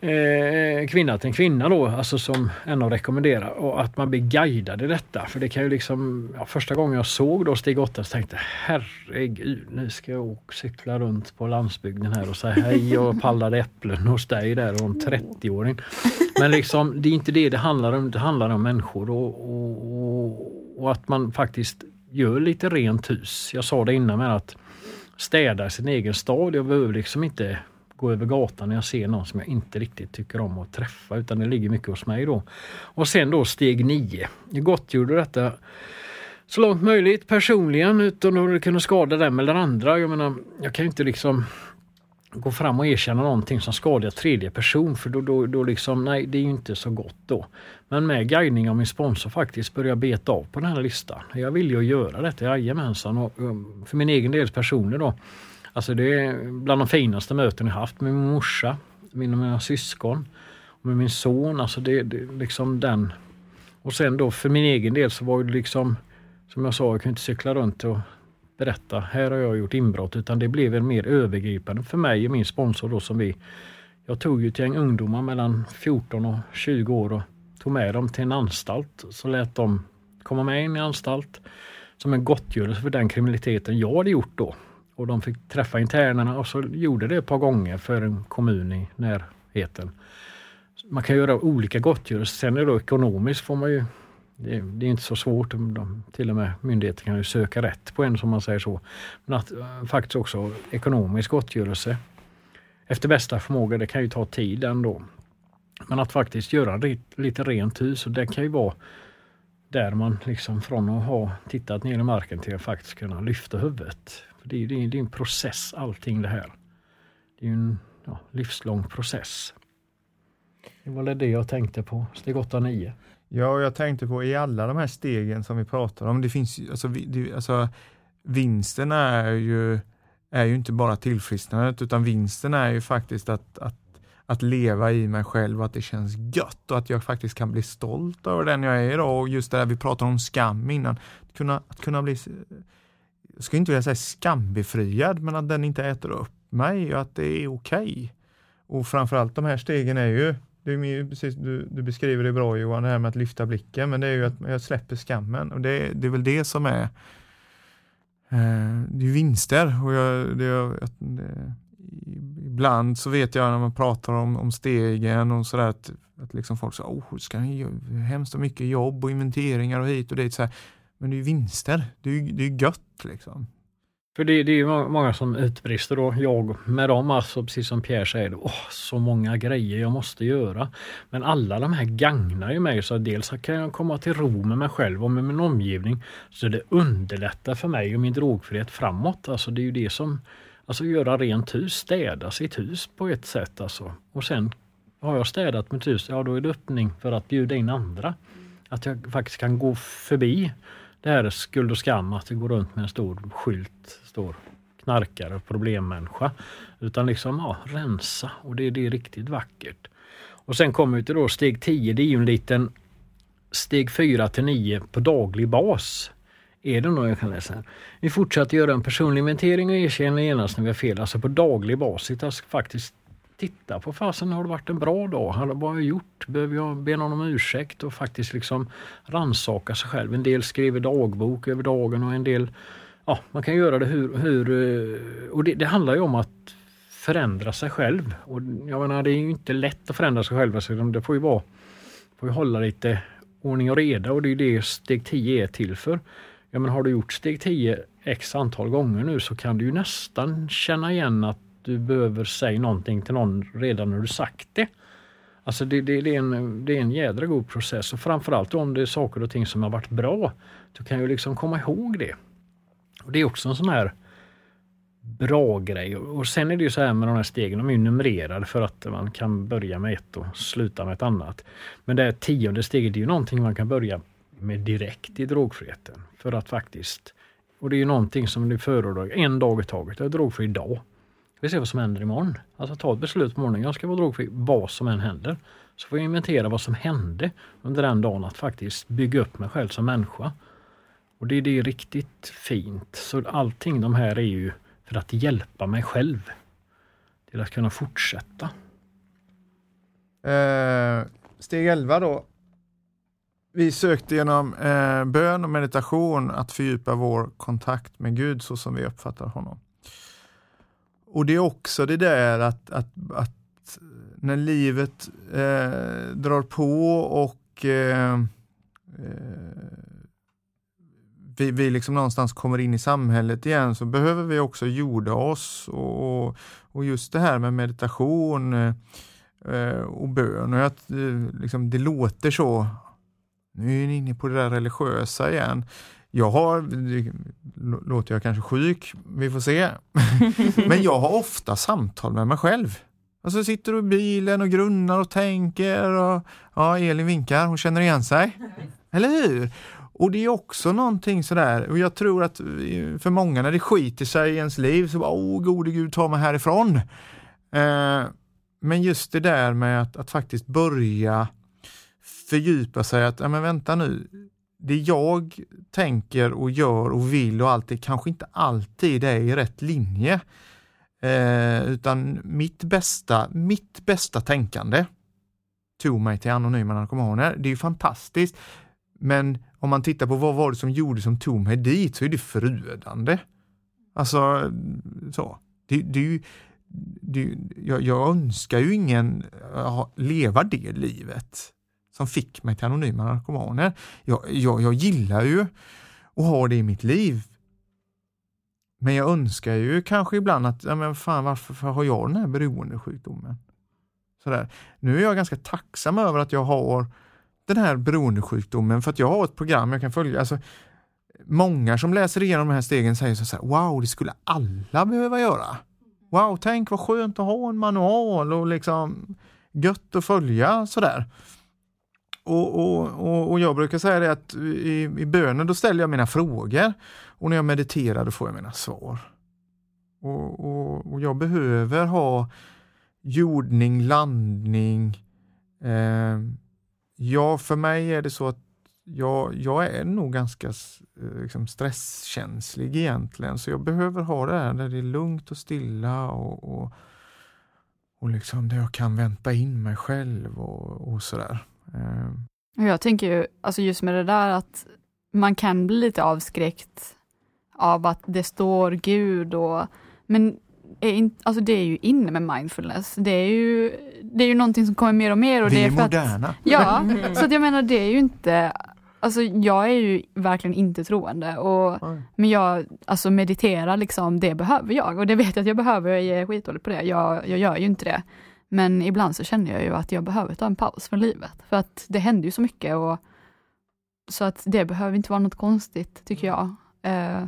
eh, kvinna till en kvinna då, alltså som en av rekommenderar. Och att man blir guidad i detta. För det kan ju liksom, ja, första gången jag såg då Stig 8 så tänkte jag herregud, nu ska jag åka cykla runt på landsbygden här och säga hej och pallade äpplen hos dig där och en 30-åring. Men liksom, det är inte det det handlar om. Det handlar om människor och, och, och att man faktiskt gör lite rent hus. Jag sa det innan med att städa sin egen stad. Jag behöver liksom inte gå över gatan när jag ser någon som jag inte riktigt tycker om att träffa utan det ligger mycket hos mig då. Och sen då steg 9. Jag gottgjorde detta så långt möjligt personligen utan att kunna skada dem eller andra. Jag menar, jag kan ju inte liksom gå fram och erkänna någonting som skadar tredje person för då, då, då liksom, nej det är ju inte så gott då. Men med guidning av min sponsor faktiskt börja beta av på den här listan. Jag vill ju göra detta, jajamensan. Och för min egen del personer då. Alltså det är bland de finaste möten jag haft med min morsa, med mina syskon, och med min son. Alltså det, det liksom den. Och sen då för min egen del så var det liksom, som jag sa, jag kunde inte cykla runt och berätta, här har jag gjort inbrott, utan det blev en mer övergripande för mig och min sponsor då som vi jag tog ju ett gäng ungdomar mellan 14 och 20 år och tog med dem till en anstalt. Så lät dem komma med in i anstalt. som en gottgörelse för den kriminaliteten jag hade gjort då. Och de fick träffa internerna och så gjorde det ett par gånger för en kommun i närheten. Man kan göra olika gottgörelser. Sen är det då ekonomiskt får man ju det, det, är inte så svårt. De, till och med myndigheter kan ju söka rätt på en som man säger så. Men att eh, faktiskt också ekonomisk gottgörelse efter bästa förmåga, det kan ju ta tid ändå. Men att faktiskt göra lite rent hus och det kan ju vara där man liksom från att ha tittat ner i marken till att faktiskt kunna lyfta huvudet. För det, är, det, är, det är en process allting det här. Det är en ja, livslång process. Det var det jag tänkte på, steg 8 9. Ja, jag tänkte på i alla de här stegen som vi pratar om, det finns alltså, det, alltså vinsten är ju, är ju inte bara tillfrisknandet utan vinsten är ju faktiskt att, att, att leva i mig själv och att det känns gött och att jag faktiskt kan bli stolt över den jag är idag och just det där vi pratade om skam innan. Att kunna, att kunna bli, jag ska inte vilja säga skambefriad, men att den inte äter upp mig och att det är okej. Okay. Och framförallt de här stegen är ju det är precis, du, du, beskriver det bra Johan, det här med att lyfta blicken, men det är ju att jag släpper skammen och det, det är väl det som är eh, det är vinster. Och jag, det, det, ibland så vet jag när man pratar om, om stegen och sådär att, att liksom folk säger oh, ska ni hemskt mycket jobb och inventeringar och hit och dit. Så här. Men det är ju vinster, det är, det är gött liksom. För det, det är många som utbrister då, jag med dem alltså, precis som Pierre säger, åh, så många grejer jag måste göra. Men alla de här gagnar ju mig, så dels kan jag komma till ro med mig själv och med min omgivning. Så det underlättar för mig och min drogfrihet framåt. Alltså det är ju det som, alltså göra rent hus, städa sitt hus på ett sätt alltså. Och sen har jag städat mitt hus, ja då är det öppning för att bjuda in andra. Att jag faktiskt kan gå förbi det här är skuld och skam att vi går runt med en stor skylt, står knarkare, problemmänniska. Utan liksom ja, rensa och det, det är riktigt vackert. Och sen kommer vi till då steg 10, det är ju en liten steg 4 till 9 på daglig bas. Är det någon jag kan läsa här? Vi fortsätter göra en personlig inventering och erkänner genast när vi har fel, alltså på daglig basis. Alltså faktiskt titta på fasen, har det varit en bra dag? Vad har jag gjort? Behöver jag be någon om ursäkt och faktiskt liksom ransaka sig själv? En del skriver dagbok över dagen och en del, ja, man kan göra det hur, hur eh, och det, det handlar ju om att förändra sig själv. Och jag menar, det är ju inte lätt att förändra sig själv, så det får ju vara, får ju hålla lite ordning och reda och det är det steg 10 är till för. Ja, men har du gjort steg 10 x antal gånger nu så kan du ju nästan känna igen att du behöver säga någonting till någon redan när du sagt det. Alltså det, det, det, är en, det är en jädra god process och framförallt om det är saker och ting som har varit bra. Du kan ju liksom komma ihåg det. Och Det är också en sån här bra grej. Och sen är det ju så här med de här stegen, de är ju numrerade för att man kan börja med ett och sluta med ett annat. Men det här tionde steget är ju någonting man kan börja med direkt i drogfriheten. För att faktiskt, och det är ju någonting som du föredrar en dag i taget. Jag är drogfri idag. Vi ser vad som händer imorgon. Alltså ta ett beslut på morgonen. Jag ska vara drogfri vad som än händer. Så får jag inventera vad som hände under den dagen att faktiskt bygga upp mig själv som människa. Och det, det är riktigt fint. Så allting de här är ju för att hjälpa mig själv till att kunna fortsätta. Eh, steg 11 då. Vi sökte genom eh, bön och meditation att fördjupa vår kontakt med Gud så som vi uppfattar honom. Och det är också det där att, att, att när livet eh, drar på och eh, eh, vi, vi liksom någonstans kommer in i samhället igen så behöver vi också jorda oss och, och just det här med meditation eh, eh och bön. Och att, eh, liksom, det låter så, nu är ni inne på det där religiösa igen. Jag har, låter jag kanske sjuk, vi får se. Men jag har ofta samtal med mig själv. Alltså sitter du i bilen och grunnar och tänker och ja, Elin vinkar, hon känner igen sig. Eller hur? Och det är också någonting sådär, och jag tror att för många när det skiter sig i ens liv så bara, åh gode gud ta mig härifrån. Eh, men just det där med att, att faktiskt börja fördjupa sig att, ja men vänta nu, det jag tänker och gör och vill och allt det kanske inte alltid är i rätt linje. Eh, utan mitt bästa, mitt bästa tänkande tog mig till anonyma narkomaner. Det är ju fantastiskt. Men om man tittar på vad var det som gjorde som tog mig dit så är det förödande. Alltså, så. Det, det, det, jag, jag önskar ju ingen leva det livet som fick mig till anonyma narkomaner. Jag, jag, jag gillar ju att ha det i mitt liv. Men jag önskar ju kanske ibland att, ja men fan varför har jag den här beroendesjukdomen? Sådär. Nu är jag ganska tacksam över att jag har den här beroendesjukdomen för att jag har ett program jag kan följa. Alltså, många som läser igenom de här stegen säger så här, wow, det skulle alla behöva göra. Wow, tänk vad skönt att ha en manual och liksom gött att följa sådär. Och, och, och, och jag brukar säga det att i, i bönen då ställer jag mina frågor och när jag mediterar då får jag mina svar. Och, och, och jag behöver ha jordning, landning. Eh, ja, för mig är det så att jag, jag är nog ganska eh, liksom, stresskänslig egentligen, så jag behöver ha det här där det är lugnt och stilla och, och, och liksom där jag kan vänta in mig själv och, och sådär. Eh. Jag tänker ju, alltså just med det där att man kan bli lite avskräckt av att det står Gud och men är in, alltså det är ju inne med mindfulness. Det är ju, det är ju någonting som kommer mer och mer. Och Vi det är, är för moderna. Att, ja, så att jag menar det är ju inte Alltså jag är ju verkligen inte troende, och, men jag alltså mediterar liksom, det behöver jag och det vet jag att jag behöver, jag är skitdålig på det, jag, jag gör ju inte det. Men ibland så känner jag ju att jag behöver ta en paus från livet, för att det händer ju så mycket och så att det behöver inte vara något konstigt tycker jag. Uh,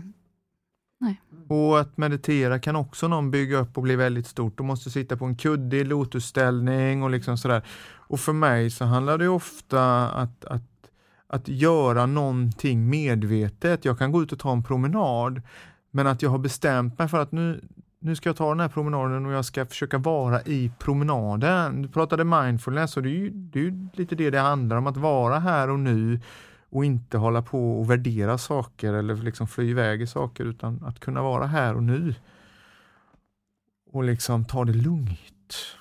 nej. Och att meditera kan också någon bygga upp och bli väldigt stort. Du måste sitta på en kudde i lotusställning och liksom sådär. Och för mig så handlar det ofta att, att att göra någonting medvetet. Jag kan gå ut och ta en promenad, men att jag har bestämt mig för att nu, nu ska jag ta den här promenaden och jag ska försöka vara i promenaden. Du pratade mindfulness och det är ju, det är ju lite det det handlar om, att vara här och nu och inte hålla på och värdera saker eller liksom fly iväg i saker utan att kunna vara här och nu. Och liksom ta det lugnt.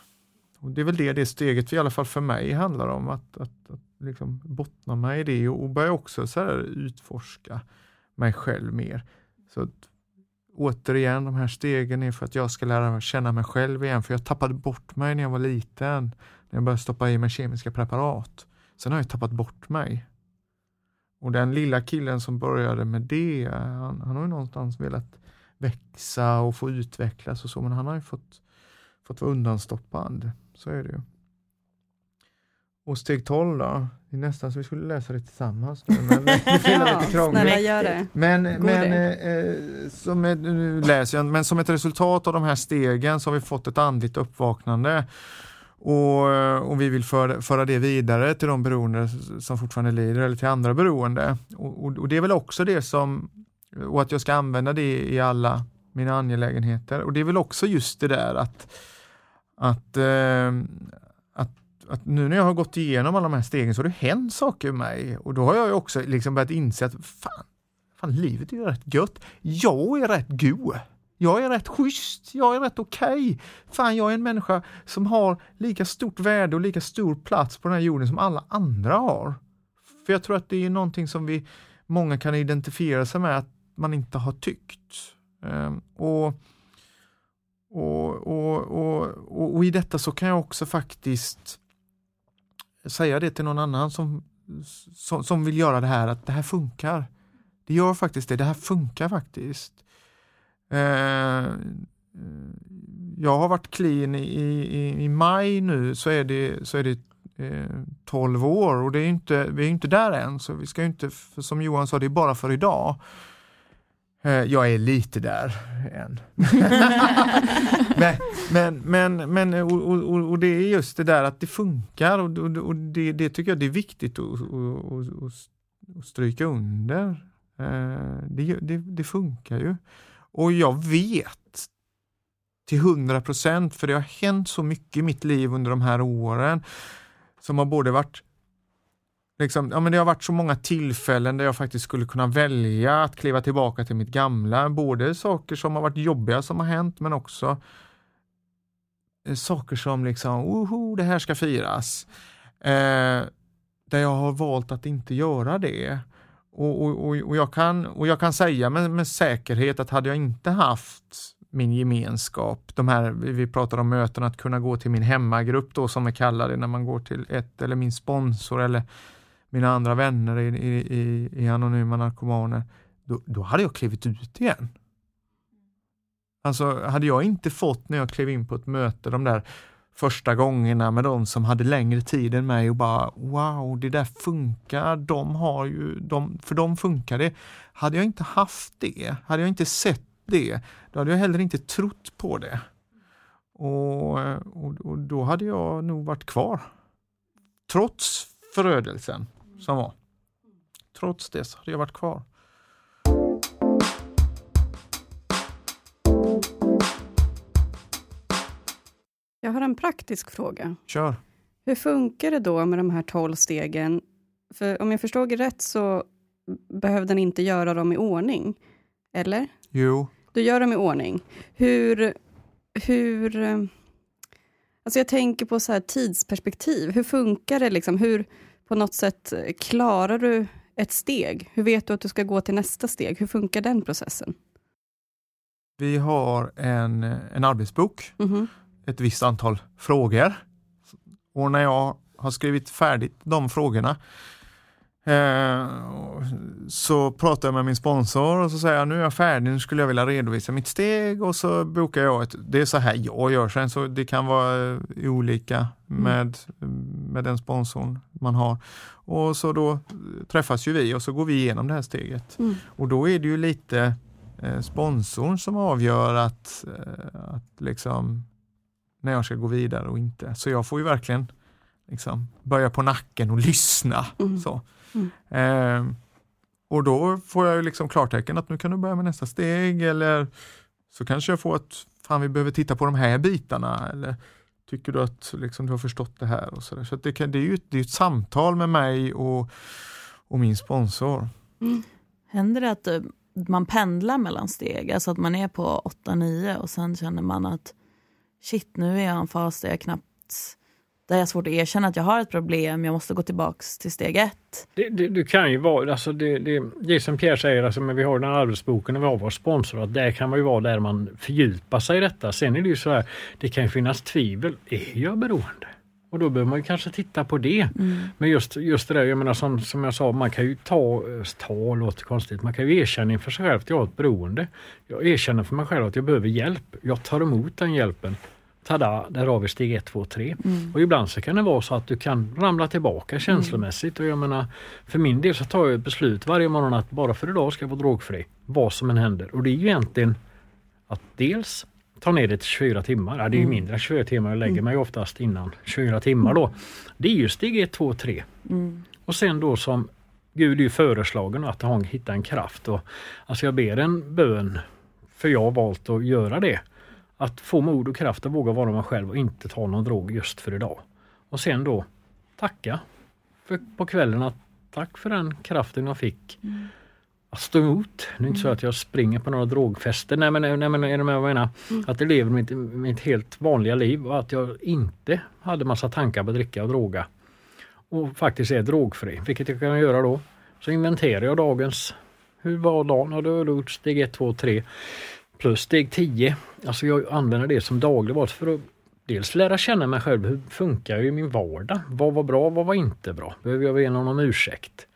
Och Det är väl det det steget, i alla fall för mig, handlar om. Att, att, att liksom bottna mig i det och börja också så här utforska mig själv mer. Så att, återigen, de här stegen är för att jag ska lära känna mig själv igen, för jag tappade bort mig när jag var liten, när jag började stoppa i mig kemiska preparat. Sen har jag tappat bort mig. Och den lilla killen som började med det, han, han har ju någonstans velat växa och få utvecklas och så, men han har ju fått, fått vara undanstoppad. Så är det ju. Och steg 12 då? Det är nästan så vi skulle läsa det tillsammans. Nu, men det ja, lite snälla gör det. Men, men, eh, som ett, nu läser jag, men som ett resultat av de här stegen så har vi fått ett andligt uppvaknande. Och, och vi vill föra, föra det vidare till de beroende som fortfarande lider eller till andra beroende. Och, och, och, det är väl också det som, och att jag ska använda det i alla mina angelägenheter. Och det är väl också just det där att, att, eh, att nu när jag har gått igenom alla de här stegen så har det hänt saker med mig och då har jag också liksom börjat inse att fan, fan livet är ju rätt gött. Jag är rätt god. Jag är rätt schysst, jag är rätt okej. Okay. Fan, jag är en människa som har lika stort värde och lika stor plats på den här jorden som alla andra har. För jag tror att det är någonting som vi många kan identifiera sig med att man inte har tyckt. Och, och, och, och, och, i detta så kan jag också faktiskt säga det till någon annan som, som, som, vill göra det här, att det här funkar. Det gör faktiskt det, det här funkar faktiskt. Eh, jag har varit clean i, i, i maj nu så är det, så är det eh, 12 år och det är inte, vi är inte där än så vi ska inte, som Johan sa, det är bara för idag. Eh, jag är lite där än. men men, men, men och, och, och, det är just det där att det funkar och, och det, det, tycker jag det är viktigt att, stryka under. Eh, det, det, det, funkar ju. Och jag vet till hundra procent, för det har hänt så mycket i mitt liv under de här åren som har både varit Liksom, ja, men det har varit så många tillfällen där jag faktiskt skulle kunna välja att kliva tillbaka till mitt gamla. Både saker som har varit jobbiga som har hänt men också eh, saker som liksom, oho, det här ska firas. Eh, där jag har valt att inte göra det. Och, och, och, och jag, kan, och jag kan säga med, med säkerhet att hade jag inte haft min gemenskap, de här, vi pratar om möten, att kunna gå till min hemmagrupp då som vi kallar det när man går till ett, eller min sponsor eller mina andra vänner i, i, i, i Anonyma Narkomaner, då, då hade jag klivit ut igen. Alltså hade jag inte fått när jag klev in på ett möte de där första gångerna med de som hade längre tid än mig och bara wow, det där funkar, de har ju, de, för de funkar det. Hade jag inte haft det, hade jag inte sett det, då hade jag heller inte trott på det. Och, och, och då hade jag nog varit kvar. Trots förödelsen som var. Trots det så hade jag varit kvar. Jag har en praktisk fråga. Kör! Hur funkar det då med de här tolv stegen? För om jag förstod det rätt så behövde ni inte göra dem i ordning, eller? Jo. Du gör dem i ordning. Hur... hur eh, alltså jag tänker på så här tidsperspektiv. Hur funkar det? Liksom? Hur på något sätt klarar du ett steg? Hur vet du att du ska gå till nästa steg? Hur funkar den processen? Vi har en, en arbetsbok, Mhm. ett visst antal frågor. Och när jag har skrivit färdigt de frågorna så pratar jag med min sponsor och så säger jag nu är jag färdig, nu skulle jag vilja redovisa mitt steg och så bokar jag ett, det är så här jag gör sen så det kan vara eh, olika med, med den sponsorn man har. Och så då träffas ju vi och så går vi igenom det här steget. Mm. Och då är det ju lite eh, sponsorn som avgör att, eh, att liksom när jag ska gå vidare och inte. Så jag får ju verkligen liksom börja på nacken och lyssna. Mm. Så. Mm. Eh, och då får jag ju liksom klartecken att nu kan du börja med nästa steg eller så kanske jag får att fan vi behöver titta på de här bitarna eller tycker du att liksom, du har förstått det här och så där. Så att det, kan, det är ju ett, det är ett samtal med mig och, och min sponsor. Händer det att eh, man pendlar mellan steg? Alltså att man är på 8-9 och sen känner man att shit, nu är jag i en fas där jag knappt där jag har svårt att erkänna att jag har ett problem, jag måste gå tillbaks till steg ett. Det, det, det kan ju vara, alltså det, det, det som Pierre säger, alltså, men vi har den här arbetsboken och vi har vår sponsor, att där kan man ju vara där man fördjupar sig i detta. Sen är det ju så här, det kan ju finnas tvivel, är jag beroende? Och då behöver man ju kanske titta på det. Men just, just det där, jag menar som, som jag sa, man kan ju ta, ta låter konstigt, man kan ju erkänna inför sig själv att jag har ett beroende. Jag erkänner för mig själv att jag behöver hjälp. Jag tar emot den hjälpen. Tada, där har vi steg 1, 2, 3. Och ibland så kan det vara så att du kan ramla tillbaka känslomässigt. Och jag menar, för min del så tar jag ett beslut varje morgon att bara för idag ska jag vara drogfri. Vad som än händer. Och det är ju egentligen att dels ta ner det till 24 timmar. Ja, det är ju mindre än 24 timmar. Jag lägger mig oftast innan 24 timmar då. Det är ju steg 1, 2, 3. Och sen då som Gud är ju föreslagen att han hittar en kraft. Och, alltså jag ber en bön, för jag har valt att göra det. Att få mod och kraft att våga vara mig själv och inte ta någon drog just för idag. Och sen då tacka för, på kvällen att tack för den kraften jag fick att stå emot. Det är inte så att jag springer på några drogfester. Nej men, nej, men är du med vad jag menar? Att jag lever mitt, mitt helt vanliga liv och att jag inte hade massa tankar på att dricka och droga. Och faktiskt är drogfri, vilket jag kan göra då. Så inventerar jag dagens, hur var dagen? Har jag gjort steg 1, 2, 3 plus steg 10. Alltså jag använder det som dagligvardag för att dels lära känna mig själv. Hur funkar jag i min vardag? Vad var bra? Vad var inte bra? Behöver jag be någon om ursäkt?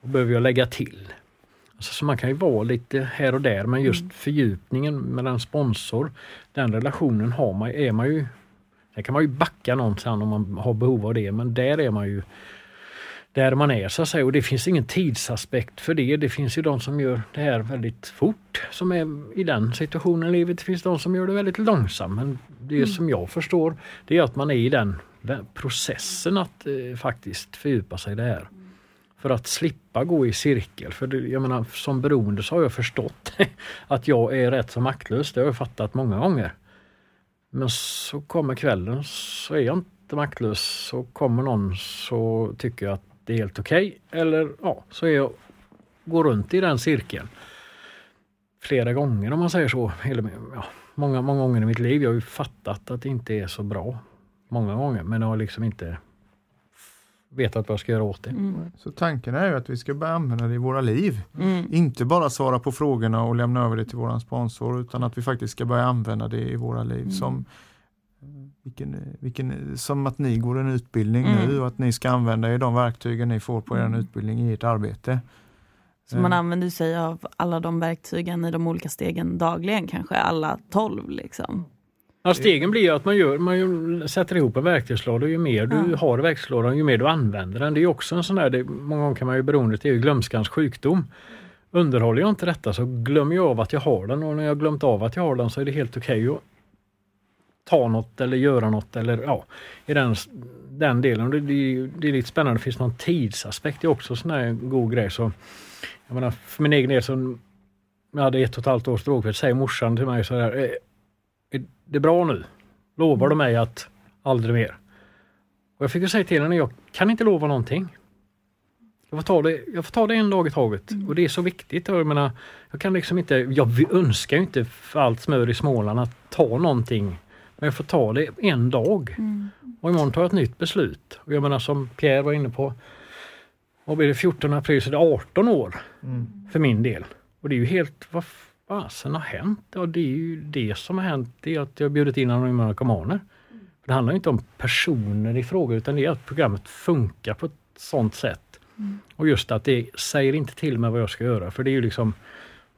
Och behöver jag lägga till? Alltså, så man kan ju vara lite här och där men just fördjupningen mellan sponsor, den relationen har man, är man ju Där kan man ju backa någonstans om man har behov av det men där är man ju där man är så att säga och det finns ingen tidsaspekt för det. Det finns ju de som gör det här väldigt fort som är i den situationen i livet. Det finns de som gör det väldigt långsamt men det som jag förstår det är att man är i den processen att eh, faktiskt fördjupa sig i det här. För att slippa gå i cirkel. För det, jag menar, som beroende så har jag förstått att jag är rätt så maktlös. Det har jag fattat många gånger. Men så kommer kvällen så är jag inte maktlös. Så kommer någon så tycker jag att det är helt okej. Eller ja, så är jag, går runt i den cirkeln. Flera gånger om man säger så. Eller, ja, många, många gånger i mitt liv. Jag har ju fattat att det inte är så bra. Många gånger. Men jag har liksom inte vetat vad jag ska göra åt det. Mm. Så tanken är ju att vi ska börja använda det i våra liv. Mm. Inte bara svara på frågorna och lämna över det till våran sponsor utan att vi faktiskt ska börja använda det i våra liv Mm. som vilken, vilken, som att ni går en utbildning Mm. nu och att ni ska använda er de verktygen ni får på er Mm. utbildning i ert arbete. Så man Eh, använder sig av alla de verktygen i de olika stegen dagligen, kanske alla tolv liksom. Ja, stegen blir ju att man, gör, man sätter ihop en verktygslåda och ju mer du Ja. har verktygslådan ju mer du använder den. Det är också en sån där, det, många gånger kan man ju beroendet är ju glömskans sjukdom. Underhåller jag inte detta så glömmer jag av att jag har den och när jag glömt av att jag har den så är det helt okej att ta något eller göra något eller ja, i den, den delen. Det, det, är det är lite spännande, det finns någon tidsaspekt, det är också en sån här god grej. Så, jag menar, för min egen del så jag hade ett och ett halvt års drogfrihet, säger morsan till mig så här, "Eh, är det bra nu? Lovar du mig att aldrig mer? Och jag fick ju säga till henne, jag kan inte lova någonting. Jag får ta det, jag får ta det en dag i taget och det är så viktigt. Jag menar, jag kan liksom inte, jag önskar ju inte för allt smör i Småland att ta någonting. Men jag får ta det en dag. Och imorgon tar jag ett nytt beslut. Och jag menar som Pierre var inne på, vad blir det 14 april så är det 18 år Mm. för min del. Och det är ju helt, vad fasen har hänt? Ja, det är ju det som har hänt, det är att jag har bjudit in anonyma narkomaner. För det handlar ju inte om personer i fråga utan det är att programmet funkar på ett sånt sätt. Och just att det säger inte till mig vad jag ska göra för det är ju liksom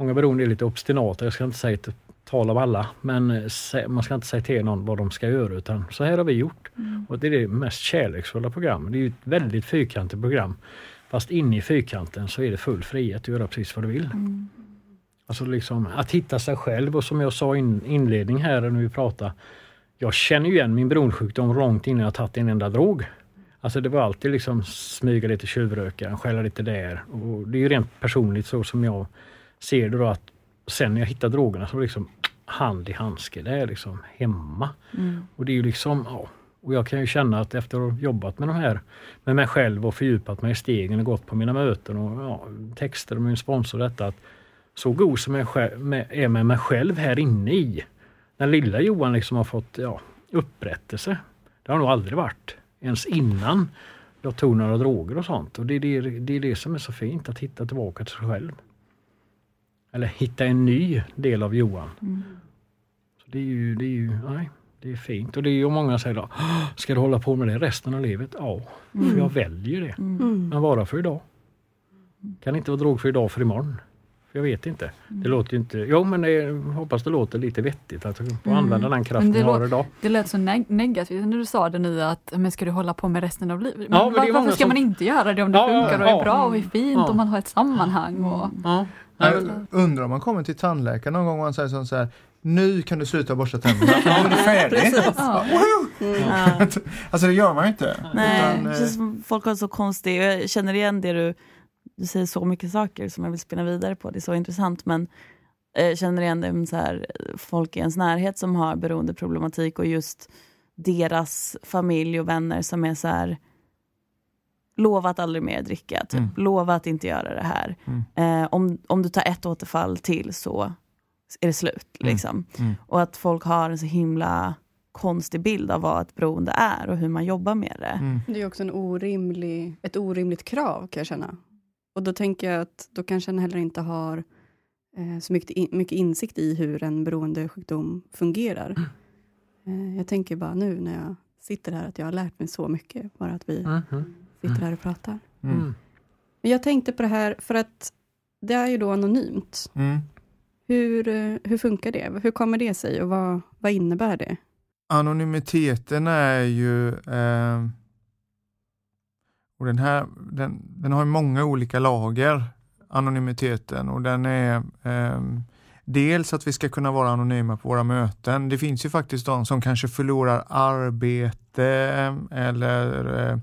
Många beroende är lite obstinata, jag ska inte säga till tal av alla men eh, man ska inte säga till någon vad de ska göra utan så här har vi gjort. Och det är det mest kärleksfulla programmet. Det är ett väldigt fyrkantigt program. Fast inne i fyrkanten så är det full frihet att göra precis vad du vill. Alltså liksom att hitta sig själv och som jag sa i in, inledning här när vi pratade. Jag känner ju igen min beroendesjukdom långt innan jag tagit en enda drog. Alltså det var alltid liksom smyga lite tjuvröka, skälla lite där. Och det är ju rent personligt så som jag ser det då att sen när jag hittar drogerna så var det liksom hand i handske. Det är liksom hemma. Mm. Och det är ju liksom, ja. Och jag kan ju känna att efter att ha jobbat med de här, med mig själv och fördjupat mig i stegen och gått på mina möten och ja, texter och min sponsor detta att så god som jag är med mig själv här inne i. När lilla Johan liksom har fått ja, upprättelse. Det har nog aldrig varit. Ens innan jag tog några droger och sånt. Och det är det, det är det som är så fint, att hitta tillbaka till sig själv. Eller hitta en ny del av Johan. Så det är ju, det är ju, nej, det är fint. Och det är ju många säger då, "Åh, ska du hålla på med det resten av livet? Ja, för jag väljer det. Mm. Men bara för idag. Kan inte vara drogfri idag för imorgon. Jag vet inte. Mm. Det låter ju inte, jo men det, jag hoppas det låter lite vettigt att Mm. använda den kraften det jag har idag. Det lät så neg- negativt när du sa det nu att men ska du hålla på med resten av livet? Men Ja, men är var, varför ska som- man inte göra det om det Ja, funkar och är ja. bra och är fint Ja. och man har ett sammanhang? Och, Ja. Jag undrar om man kommer till tandläkaren någon gång och han säger så här Nu kan du sluta borsta tänderna nu är du färdig. ja. Ja. Alltså det gör man ju inte. Nej, Utan, eh, folk har så konstig, jag känner igen det du, du säger så mycket saker som jag vill spinna vidare på, det är så intressant men eh, jag känner igen det med så här, folk i ens närhet som har beroendeproblematik och just deras familj och vänner som är så här lova att aldrig mer dricka, typ. Mm. lova att inte göra det här. Mm. Eh, om, om du tar ett återfall till så är det slut. Mm. Liksom. Mm. Och att folk har en så himla konstig bild av vad ett beroende är och hur man jobbar med det. mm. Det är också en orimlig, ett orimligt krav kan jag känna. Och då tänker jag att då kanske en heller inte har eh, så mycket, in, mycket insikt i hur en beroendesjukdom fungerar. Eh, jag tänker bara nu när jag sitter här att jag har lärt mig så mycket, bara att vi Mhm. sitter här och pratar. Mm. Mm. Men jag tänkte på det här, för att det är ju då anonymt. Mm. Hur, eh, hur funkar det? Hur kommer det sig och vad, vad innebär det? Anonymiteten är ju eh, och den här den, den har många olika lager anonymiteten och den är eh, dels att vi ska kunna vara anonyma på våra möten. Det finns ju faktiskt de som kanske förlorar arbete eller eh,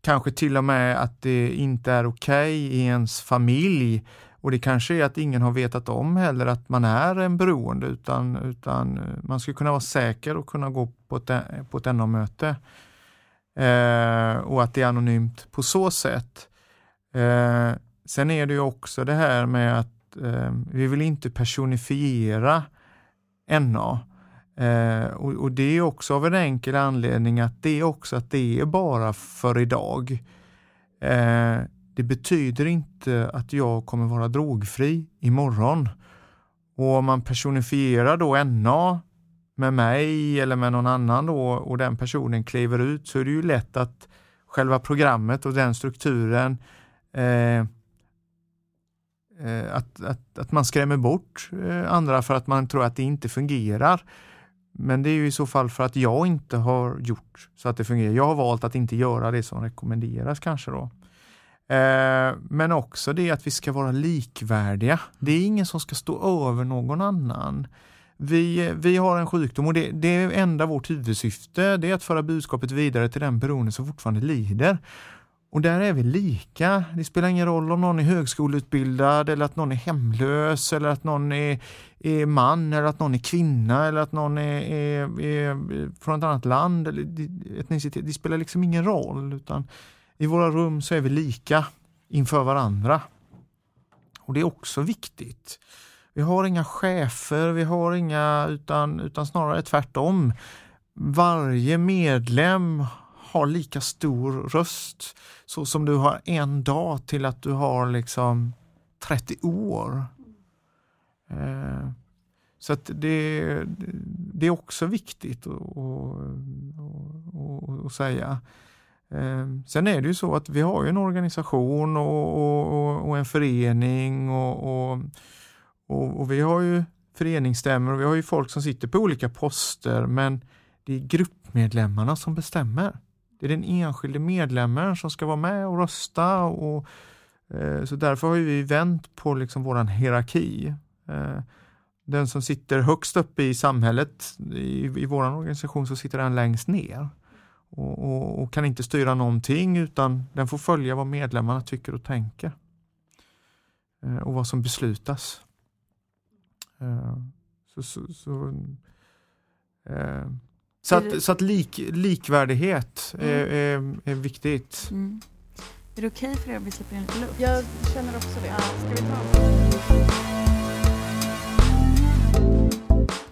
kanske till och med att det inte är okej i ens familj och det kanske är att ingen har vetat om heller att man är en beroende utan, utan eh, man ska kunna vara säker och kunna gå på ett, på ett NA-möte. Eh, och att det är anonymt på så sätt. Eh, sen är det ju också det här med att eh, vi vill inte personifiera NA. Eh, och, och det är också av en enkel anledning att det är också att det är bara för idag. Eh, det betyder inte att jag kommer vara drogfri imorgon. Och om man personifierar då NA med mig eller med någon annan då och den personen kliver ut så är det ju lätt att själva programmet och den strukturen eh, eh att, att, att man skrämmer bort eh, andra för att man tror att det inte fungerar. Men det är ju i så fall för att jag inte har gjort så att det fungerar. Jag har valt att inte göra det som rekommenderas kanske då. Eh, men också det att vi ska vara likvärdiga. Det är ingen som ska stå över någon annan. Vi, vi har en sjukdom och det, det är enda vårt huvudsyfte, det är att föra budskapet vidare till den personen som fortfarande lider. Och där är vi lika. Det spelar ingen roll om någon är högskoleutbildad eller att någon är hemlös eller att någon är, är man eller att någon är kvinna eller att någon är, är, är från ett annat land. Eller etnicitet. Det spelar liksom ingen roll utan i våra rum så är vi lika inför varandra. Och det är också viktigt. Vi har inga chefer, vi har inga utan, utan snarare tvärtom. Varje medlem har lika stor röst så som du har en dag till att du har liksom 30 år. Eh, så att det, det är också viktigt att, att, att säga. Eh, sen är det ju så att vi har en organisation och, och, och en förening och, och, vi har ju föreningsstämmor och vi har ju folk som sitter på olika poster men det är gruppmedlemmarna som bestämmer. Det är den enskilde medlemmen som ska vara med och rösta och eh, så därför har vi vänt på liksom våran hierarki. Eh, den som sitter högst upp i samhället, i, i vår organisation, så sitter den längst ner och, och, och, kan inte styra någonting utan den får följa vad medlemmarna tycker och tänker eh, och vad som beslutas. Eh, så, så, så eh, så att, så att lik, likvärdighet mm. är, är, är, viktigt. Mm. Är det okej okay för er om vi släpper in lite luft? Jag känner också det. Ja, ska vi ta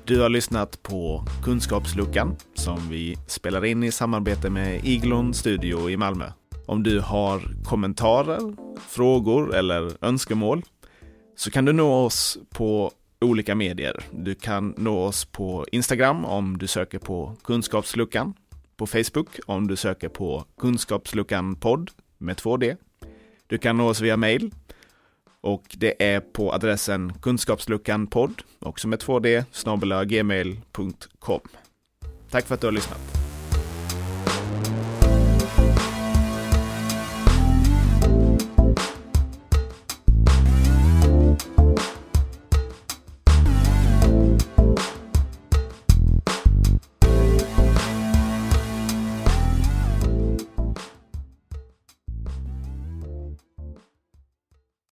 Du har lyssnat på Kunskapsluckan som vi spelar in i samarbete med Iglon Studio i Malmö. Om du har kommentarer, frågor eller önskemål så kan du nå oss på olika medier. Du kan nå oss på Instagram om du söker på Kunskapsluckan, på Facebook om du söker på Kunskapsluckan podd med 2D. Du kan nå oss via mail och det är på adressen kunskapsluckanpodd, också med 2D, gmail.com. Tack för att du har lyssnat.